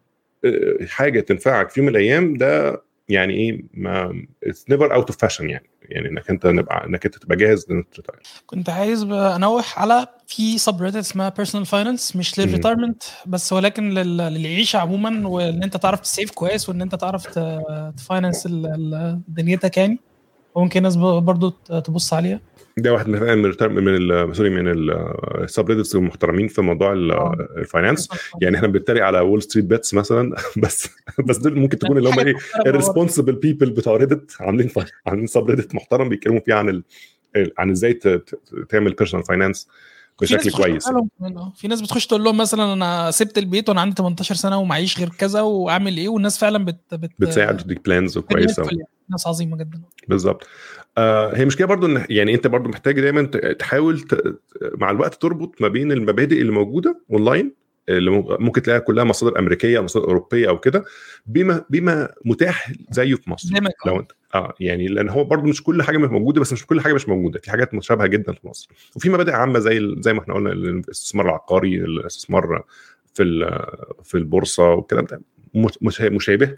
حاجة تنفعك في يوم من الأيام ده يعني إيه ما it's never out of fashion يعني. يعني إنك أنت نبقى إنك أنت تبقى جاهز انك ت retire. كنت عايز أنوه على في subreddit اسمها personal finance مش لل retirement بس ولكن للعيشة عموما وإن أنت تعرف ت save كويس وإن أنت تعرف ت finance دنيتك يعني. ممكن الناس برضو تبص عليها. ده واحد من من sorry من ال subreddits المحترمين في موضوع ال finance يعني إحنا بنتريق على WallStreetBets مثلا. بس بس دول ممكن تكون اللي هم إيه ال responsible people بتوع Reddit عاملين عاملين subreddit محترم بيتكلموا فيه عن ال... عن إزاي تعمل personal finance بشكل كويس. في ناس بتخش تقول لهم مثلا أنا سبت البيت وأنا عندي 18 سنة ومعيش غير كذا وأعمل إيه؟ والناس فعلا بت, بت بتساعد تديك plans كويسة. ناس عظيمة جدا. بالظبط. آه هي مشكلة برضو إن يعني أنت برضو محتاج دايما تحاول. مع الوقت تربط ما بين المبادئ اللي موجودة أونلاين اللي ممكن تلاقيها كلها مصادر أمريكية مصادر أوروبية أو كده بما بما متاح زيه في مصر. لو أنت آه يعني لأن هو برضو مش كل حاجة مش موجودة بس مش كل حاجة مش موجودة. في حاجات مشابهه جدا في مصر. وفي مبادئ عامة زي زي ما إحنا قلنا الاستثمار العقاري الاستثمار في في البورصة والكلام ده. مشابه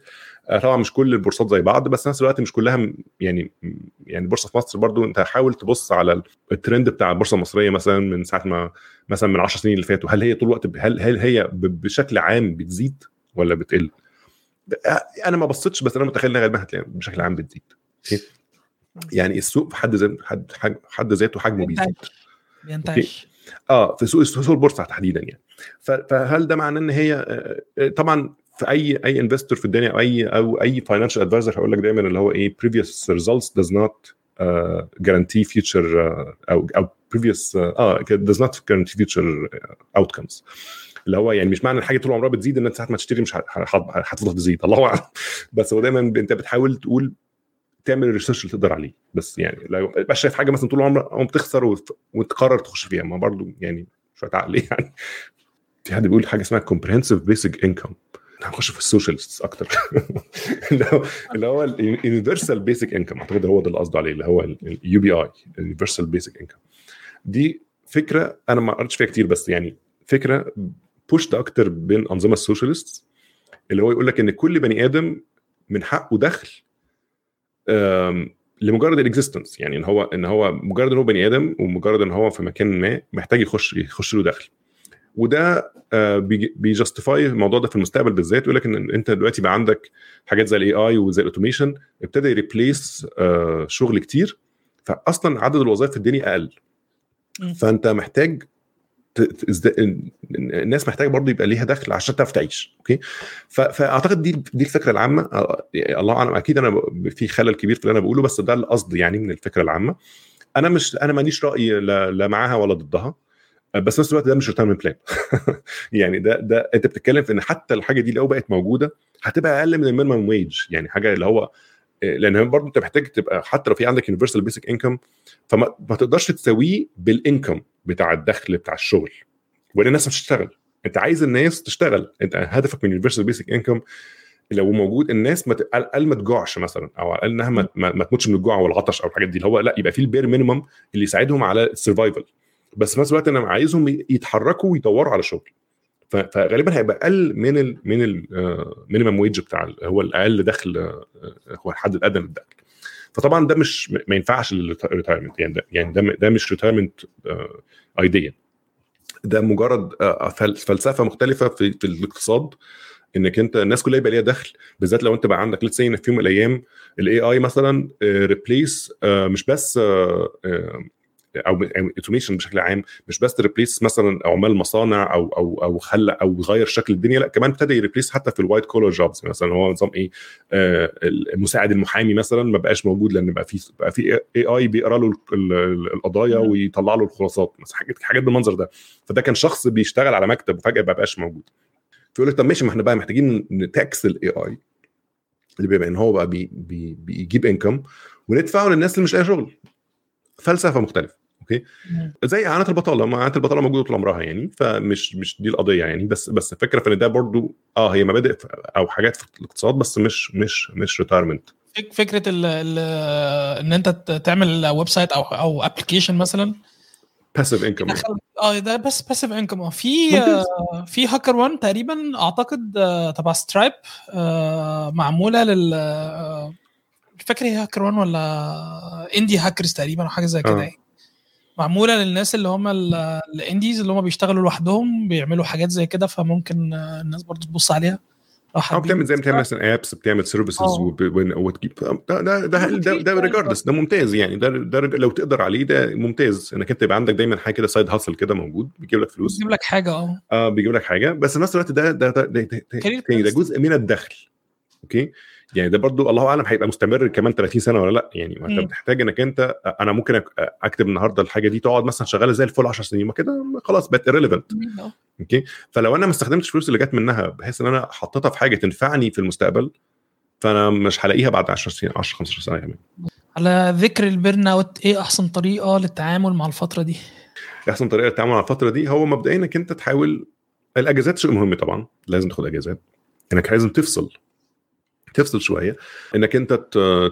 طبعا مش كل البورصات زي بعض بس نفس الوقت مش كلها يعني يعني البورصه في مصر برضو أنت حاول تبص على الترند بتاع البورصة المصرية مثلا من ساعة ما مثلا من 10 سنين اللي فاتوا. هل هي طول الوقت هل هل هي بشكل عام بتزيد ولا بتقل؟ أنا ما بصيتش بس أنا متخيل إنها غالبا هتلاقي بشكل عام بتزيد. يعني السوق في حد ذاته حد حد ذاته حجمه بيزيد. بينتعش آه في سوق سوق البورصة تحديدا يعني. فهل ده معناه إن هي طبعا في أي أي investor في الدنيا أو أي أو أي financial advisor هقول لك دايما اللي هو إيه previous results does not uh, guarantee future uh, أو أو previous آه uh, does not guarantee future outcomes. اللي هو يعني مش معنى الحاجة طول عمرها بتزيد إن أنت ساعة ما تشتري مش هتفضل تزيد. الله أعلم. بس هو دايما أنت بتحاول تقول تعمل ال research اللي تقدر عليه. بس يعني لو تبقى شايف حاجة مثلا طول عمرك قوم تخسر وتقرر تخش فيها ما برضو يعني شوية عقل يعني. في حد بيقول حاجة اسمها comprehensive basic income. هنخش في ال socialist أكتر. اللي هو ال universal basic income أعتقد هو ده اللي قصده عليه اللي هو ال UBI ال universal basic income دي فكرة أنا ما قريتش فيها كتير بس يعني فكرة pushed أكتر بين أنظمة ال socialist اللي هو يقول لك إن كل بني آدم من حقه دخل لمجرد ال existence يعني إن هو إن هو مجرد إن هو بني آدم ومجرد إن هو في مكان ما محتاج يخش يخش له دخل. وده بي justify الموضوع ده في المستقبل بالذات يقول لك إن أنت دلوقتي بقى عندك حاجات زي ال AI وزي ال automation ابتدى ي replace شغل كتير فأصلا عدد الوظائف في الدنيا أقل. فأنت محتاج الناس محتاجة برضه يبقى ليها دخل عشان تعرف تعيش okay؟ فأعتقد دي دي الفكرة العامة الله أعلم أكيد أنا في خلل كبير في اللي أنا بقوله بس ده القصد يعني من الفكرة العامة. أنا مش أنا ماليش رأي لا, لا معاها ولا ضدها. بس نفس الوقت ده مش retirement plan يعني ده ده أنت بتتكلم في إن حتى الحاجة دي لو بقت موجودة هتبقى أقل من ال minimum wage يعني حاجة اللي هو لأن برضه أنت محتاج تبقى حتى لو في عندك universal basic income فما ما تقدرش تساويه بال income بتاع الدخل بتاع الشغل. وإن الناس مش تشتغل أنت عايز الناس تشتغل. أنت هدفك من universal basic income لو موجود الناس ما على الأقل ما تجوعش مثلا أو على الأقل إنها ما, ما تموتش من الجوع والعطش أو الحاجات دي. اللي هو لا يبقى في ال bare minimum اللي يساعدهم على ال survival بس في نفس الوقت أنا عايزهم يتحركوا ويدوروا على شغل. فغالبا هيبقى أقل من ال من ال minimum wage بتاع هو الأقل دخل هو الحد الأدنى للدخل فطبعا ده مش ما ينفعش لل retirement يعني ده يعني ده, مش retirement idea ده مجرد فلسفة مختلفة في, في الاقتصاد إنك أنت الناس كلها يبقى ليها دخل بالذات لو أنت بقى عندك let's say في يوم من الأيام ال AI مثلا replace مش بس أو automation بشكل عام مش بس replace مثلا عمال مصانع أو أو أو خلى أو غير شكل الدنيا لأ كمان ابتدى ي replace حتى في ال white collar jobs مثلا هو نظام إيه؟ آه المساعد المحامي مثلا ما بقاش موجود لأن بقى في بقى في AI بيقرأ له القضايا ويطلع له الخلاصات مثلا حاجات حاجات بالمنظر ده. فده كان شخص بيشتغل على مكتب وفجأة ما بقاش موجود. فيقول لك طب ماشي ما إحنا بقى محتاجين ن tax ال AI اللي بيبقى إن هو بقى بي بي بيجيب income وندفعه للناس اللي مش لاقية شغل. فلسفة مختلفة. أوكي؟ زي إعانة البطالة ما إعانة البطالة موجودة طول عمرها يعني فمش مش دي القضية يعني بس بس الفكرة في إن ده برضو آه هي مبادئ أو حاجات في الاقتصاد بس مش مش مش retirement فكرة ال ال إن أنت تعمل website أو أو application مثلا. passive income آه ده بس passive income في آه في هاكر 1 تقريبا أعتقد آه تبع Stripe آه معمولة لل مش فاكر هي هاكر 1 ولا Indie Hackers تقريبا أو حاجة زي كده يعني. معمولة للناس اللي هم ال indies اللي هم بيشتغلوا لوحدهم بيعملوا حاجات زي كده فممكن الناس برضو تبص عليها. آه بتعمل زي ما بتعمل مثلا apps بتعمل services وتجيب ده ده ده ده, ده regardless ده ممتاز يعني ده ده لو تقدر عليه ده ممتاز. إنك أنت يبقى عندك دايما حاجة كده side hustle كده موجود بيجيب لك فلوس. بيجيب لك حاجة آه. آه بيجيب لك حاجة. بس في نفس الوقت ده ده ده, ده, ده, ده, ده جزء من الدخل. okay؟ يعني ده برضو الله أعلم هيبقى مستمر كمان 30 سنة ولا لأ. يعني ما أنت بتحتاج إنك أنت أنا ممكن أكتب النهارده الحاجة دي تقعد مثلا شغالة زي الفل 10 سنين ما كده خلاص بقت irrelevant. okay؟ فلو أنا ما استخدمتش الفلوس اللي جت منها بحيث إن أنا حطيتها في حاجة تنفعني في المستقبل فأنا مش هلاقيها بعد 10 سنين 10 15 سنة كمان. على ذكر ال burnout إيه أحسن طريقة للتعامل مع الفترة دي؟ أحسن طريقة للتعامل مع الفترة دي هو مبدئيا إنك أنت تحاول الأجازات شيء مهم طبعا لازم تاخد أجازات. إنك لازم تفصل. تفصل شوية إنك أنت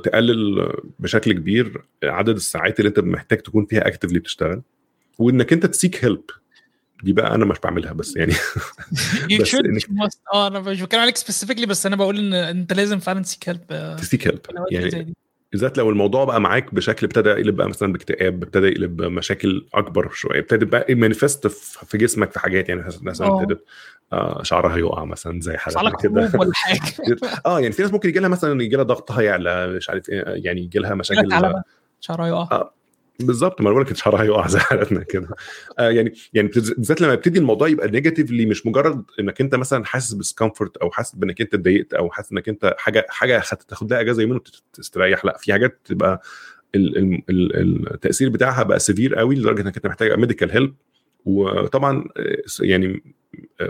تقلل بشكل كبير عدد الساعات اللي أنت محتاج تكون فيها actively بتشتغل وإنك أنت ت seek help دي بقى أنا مش بعملها بس يعني. بس إنك... آه أنا مش بتكلم عليك specifically بس أنا بقول إن أنت لازم فعلا ت seek help ت seek help يعني بالذات لو الموضوع بقى معاك بشكل ابتدى يقلب بقى مثلا باكتئاب ابتدى يقلب بمشاكل أكبر شوية ابتدى بقى manifest في جسمك في حاجات يعني مثلا ابتدت آه. شعرها يقع مثلا زي حالات كده. ولا حاجة. آه يعني في ناس ممكن يجي لها مثلا يجي لها ضغطها يعلى مش عارف إيه يعني يجي لها مشاكل شعرها يقع. آه بالظبط ما بقول لك شعرها يقع زي حالتنا كده. آه يعني يعني بالذات لما يبتدي الموضوع يبقى negatively مش مجرد إنك أنت مثلا حاسس ب discomfort أو حاسس بإنك أنت اتضايقت أو حاسس إنك أنت حاجة حاجة تاخد لها إجازة يومين وتستريح لا في حاجات تبقى التأثير بتاعها بقى severe قوي لدرجة إنك أنت محتاج medical help وطبعا يعني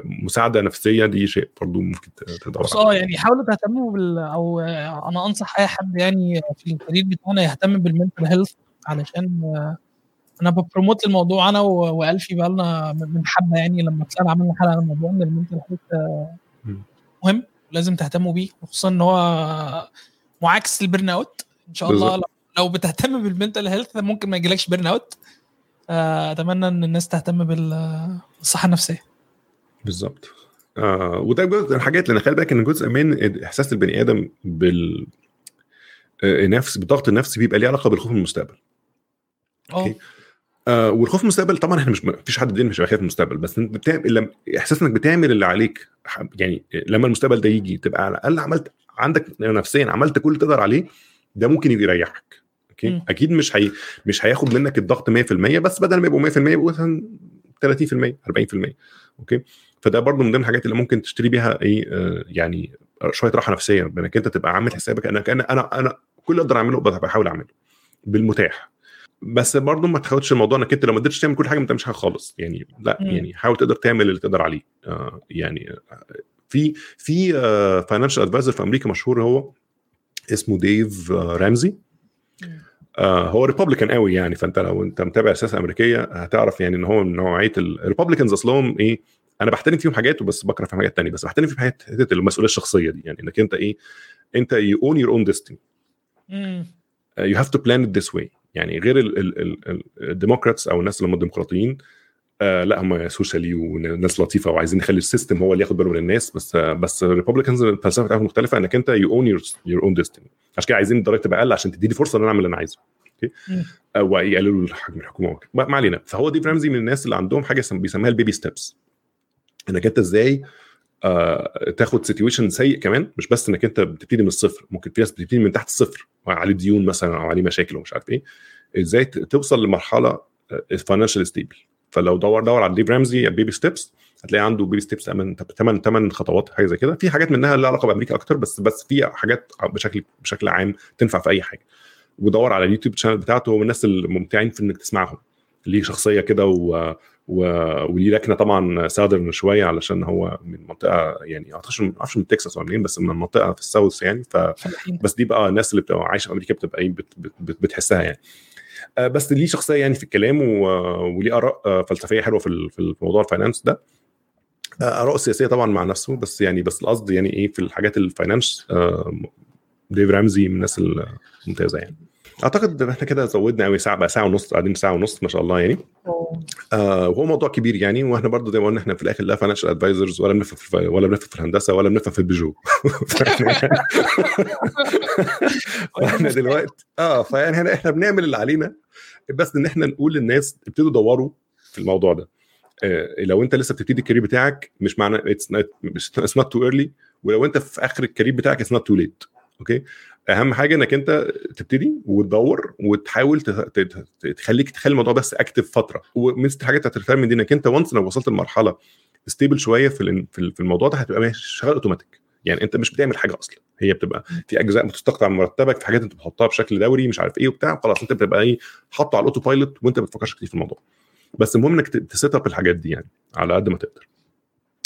مساعدة نفسية دي شيء برضه ممكن تدور آه يعني حاولوا تهتموا بال أو أنا أنصح أي حد يعني في ال career بتاعنا يهتم بال mental health علشان أنا ب promote الموضوع أنا وألفي بقى لنا من حبة يعني لما طلعنا عملنا حلقة عن الموضوع إن ال mental health مهم. لازم تهتموا بيه وخصوصا إن هو معاكس لل burnout. إن شاء الله. لو بتهتم بال mental health ممكن ما يجيلكش burnout. أتمنى إن الناس تهتم بالصحة النفسية. بالظبط. آه وده جزء من الحاجات لأن خلي بالك إن جزء من إحساس البني آدم بال نفس بالضغط النفسي بيبقى ليه علاقة بالخوف من المستقبل. okay. آه والخوف من المستقبل طبعا إحنا مش فيش حد دين مش خايف من المستقبل بس انت بتعمل لما إحساس إنك بتعمل اللي عليك يعني لما المستقبل ده يجي تبقى على الأقل عملت عندك نفسيا عملت كل اللي تقدر عليه ده ممكن يريحك okay؟ م. أكيد مش هي مش هياخد منك الضغط 100% بس بدل ما يبقوا 100% يبقوا مثلا 30% 40% okay؟ فده برضه من ضمن الحاجات اللي ممكن تشتري بيها إيه آه يعني شوية راحة نفسية بإنك أنت تبقى عامل حسابك انك أنا أنا أنا كل اللي أقدر أعمله بحاول أعمله بالمتاح. بس برضه ما تاخدش الموضوع انك انت لو ما قدرتش تعمل كل حاجة ما تعملش حاجة خالص يعني لا. يعني حاول تقدر تعمل اللي تقدر عليه آه يعني آه، في في financial advisor في أمريكا مشهور هو اسمه ديف آه، رامزي. آه هو Republican قوي يعني فانت لو انت متابع السياسة الامريكيه هتعرف يعني إن هو من نوعية ال Republicans أصلهم إيه أنا بحترم فيهم حاجات وبس بكره في حاجات تانية بس بحترم فيهم حاجات حتة المسؤولية الشخصية دي يعني إنك أنت إيه أنت you own your own destiny. you have to plan it this way يعني غير ال Democrats أو الناس اللي هم الديمقراطيين آه لا هم socially وناس لطيفة وعايزين نخلي ال system هو اللي ياخد باله من الناس بس آه بس ال Republicans الفلسفه بتاعتهم مختلفة. إنك أنت you own your own destiny عشان كده عايزين الضرايب تبقى أقل عشان تديني فرصة إن أنا أعمل اللي أنا عايزه. okay. آه ويقللوا حجم الحكومة. ما علينا. فهو ديف رامزي من الناس اللي عندهم حاجة بيسميها ال baby steps. إنك أنت إزاي آه تاخد situation سيء كمان مش بس إنك أنت بتبتدي من الصفر ممكن في ناس بتبتدي من تحت الصفر وعليه ديون مثلا أو عليه مشاكل ومش عارف إيه. إزاي توصل لمرحلة financial stable فلو دور دور على ديف رامزي baby steps هتلاقي عنده baby steps ثمان ثمان ثمان خطوات حاجة زي كده. في حاجات منها لها علاقة بأمريكا أكتر بس بس في حاجات بشكل بشكل عام تنفع في أي حاجة. ودور على اليوتيوب channel بتاعته هو من الناس الممتعين في إنك تسمعهم. ليه شخصية كده و... و... وليه لكنه طبعا southern شوية علشان هو من منطقة يعني أعتقد ما أعرفش من تكساس ولا منين بس من منطقة في ال south يعني ف. بس دي بقى الناس اللي بتبقى عايشة في أمريكا بتبقى إيه بت... بت... بت... بتحسها يعني آه، بس ليه شخصية يعني في الكلام. وليه آراء آه، فلسفية حلوة في موضوع ال finance ده آه، آراء سياسية طبعا مع نفسه بس يعني بس القصد يعني إيه في الحاجات ال finance ديف رامزي من الناس الممتازة يعني أعتقد إحنا كده زودنا قوي ساعة بقى ساعة ونص قاعدين ساعة ونص ما شاء الله يعني. أوه. آه وهو موضوع كبير يعني وإحنا برضه زي ما قلنا إحنا في الآخر لا financial advisors ولا بنفهم في ولا بنفهم في الهندسة ولا بنفهم في البيجو. فإحنا فإحنا دلوقتي آه فيعني إحنا إحنا بنعمل اللي علينا بس إن إحنا نقول للناس ابتدوا دوروا في الموضوع ده. آه لو أنت لسه بتبتدي ال career بتاعك مش معنى it's not too early ولو أنت في آخر ال career بتاعك it's not too late okay أهم حاجة إنك أنت تبتدي وتدور وتحاول تخليك تخلي الموضوع بس active فترة. ومن الحاجات بتاعت ال retirement دي إنك أنت once لو وصلت لمرحلة stable شوية في في ال- في الموضوع ده هتبقى شغال اوتوماتيك يعني أنت مش بتعمل حاجة أصلا. هي بتبقى في أجزاء بتستقطع من مرتبك في حاجات أنت بتحطها بشكل دوري مش عارف إيه وبتاع خلاص أنت بتبقى إيه حاطه على ال autopilot وأنت ما بتفكرش كتير في الموضوع. بس المهم إنك ت set up الحاجات دي يعني على قد ما تقدر.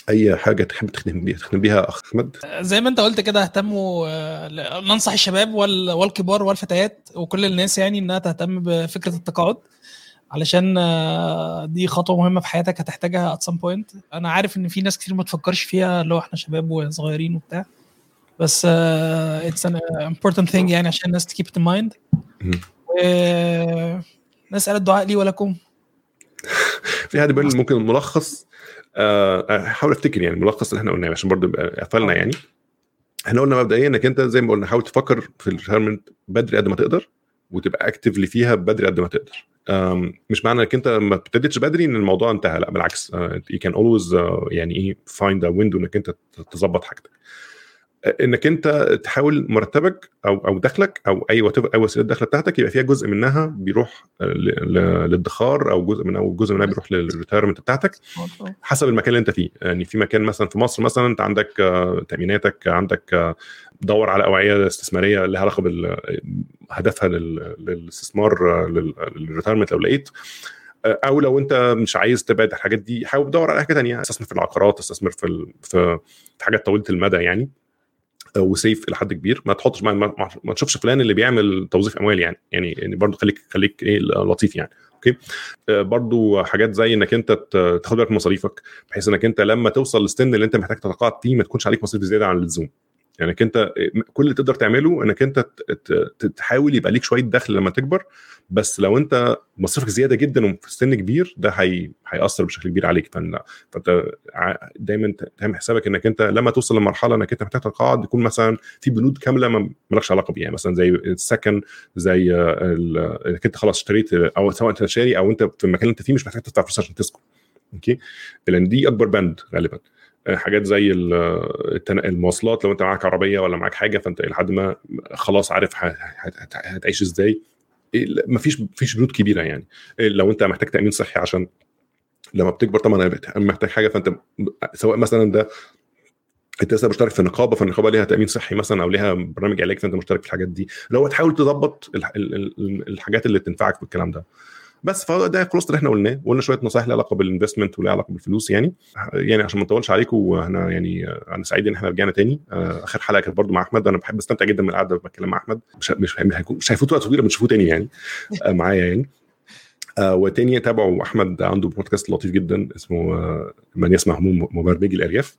أي حاجة تحب تختم بيها تختم بيها أخ أحمد؟ زي ما أنت قلت كده اهتموا آه، ننصح الشباب وال- والكبار والفتيات وكل الناس يعني إنها تهتم بفكرة التقاعد علشان آه، دي خطوة مهمة في حياتك هتحتاجها at some point. أنا عارف إن في ناس كتير ما تفكرش فيها اللي هو إحنا شباب وصغيرين وبتاع بس it's an important thing يعني عشان الناس تكيب mind. مم. نسأل الدعاء لي ولكم. في حد بيقول ممكن الملخص آه، احاول افتكر يعني الملخص اللي إحنا قلناه عشان برضه يبقى قفلنا يعني. إحنا قلنا مبدئيا انك انت زي ما قلنا حاول تفكر في الريتايرمنت بدري قد ما تقدر وتبقى actively فيها بدري قد ما تقدر. مش معنى انك انت ما ابتديتش بدري ان الموضوع انتهى لا بالعكس you can always يعني إيه find a window انك انت تظبط حاجتك. آه، انك انت تحاول مرتبك أو أو دخلك أو اي اي وسيلة الدخل بتاعتك يبقى فيها جزء منها بيروح آه، للادخار أو جزء من أو جزء منها بيروح لل retirement بتاعتك حسب المكان اللي انت فيه. يعني في مكان مثلا في مصر مثلا انت عندك آه، تأميناتك عندك آه، دور على أوعية استثمارية لها علاقة بال هدفها لل- للاستثمار لل- لل retirement لو لقيت. أو لو انت مش عايز تبعد الحاجات دي حاول تدور على حاجة ثانية استثمر في العقارات استثمر في في حاجات طويلة المدى يعني. و safe إلى حد كبير. ما تحطش ما, ما, تشوفش فلان اللي بيعمل توظيف أموال يعني. يعني يعني برضه خليك خليك إيه لطيف يعني. okay؟ آه، برضو حاجات زي إنك أنت تاخد بالك من مصاريفك بحيث إنك أنت لما توصل للسن اللي أنت محتاج تتقاعد فيه ما تكونش عليك مصاريف زيادة عن اللزوم. يعني انك انت كل اللي تقدر تعمله انك انت تحاول يبقى ليك شوية دخل لما تكبر بس لو انت مصاريفك زيادة جدا وفي سن كبير ده هي... هيأثر بشكل كبير عليك. فأنت فأنت دايما تعمل حسابك انك انت لما توصل لمرحلة انك انت محتاج تتقاعد يكون مثلا في بنود كاملة ما مالكش علاقة بيها. مثلا زي السكن زي ال- انك انت خلاص اشتريت أو سواء انت شاري أو انت في المكان اللي انت فيه مش محتاج تدفع فلوس عشان تسكن. أوكي؟ لأن دي أكبر بند غالبا. حاجات زي المواصلات لو انت معاك عربية ولا معاك حاجة فانت لحد ما خلاص عارف هتعيش إزاي. مفيش مفيش بنود كبيرة يعني. لو انت محتاج تأمين صحي عشان لما بتكبر طبعا محتاج حاجة فانت سواء مثلا ده انت لسه مشترك في نقابة فالنقابة ليها تأمين صحي مثلا أو ليها برنامج علاج فانت مشترك في الحاجات دي. هو تحاول تظبط الحاجات اللي تنفعك في الكلام ده. بس فده خلاص اللي إحنا قلناه وقلنا شوية نصائح لها علاقة بال investment ولها علاقة بالفلوس يعني. يعني عشان ما نطولش عليكم إحنا يعني أنا سعيد ان إحنا رجعنا تاني. آخر حلقة كانت برضو مع أحمد. أنا بحب استمتع جدا من القعده بتكلم مع أحمد. مش مش مش هيفوت وقت طويل بتشوفوه تاني يعني. معايا يعني. آه وتاني تابعوا أحمد عنده بودكاست لطيف جدا اسمه آه من يسمع هموم مبرمجي الأرياف.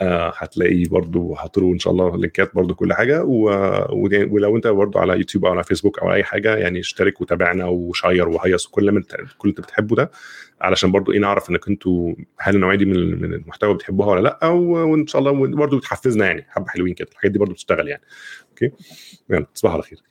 آه هتلاقي برضو هحطله إن شاء الله link ات برضو كل حاجة. ولو أنت برضو على يوتيوب أو على فيسبوك أو أي حاجة يعني اشترك وتابعنا و share وهيص وكل من كل أنت بتحبه ده علشان برضو إيه نعرف إنك أنتوا هل النوعية دي من من المحتوى بتحبوها ولا لأ؟ وإن شاء الله برضو بتحفزنا يعني حبة حلوين كده. الحاجات دي برضو بتشتغل يعني. أوكي؟ يلا تصبحوا على خير.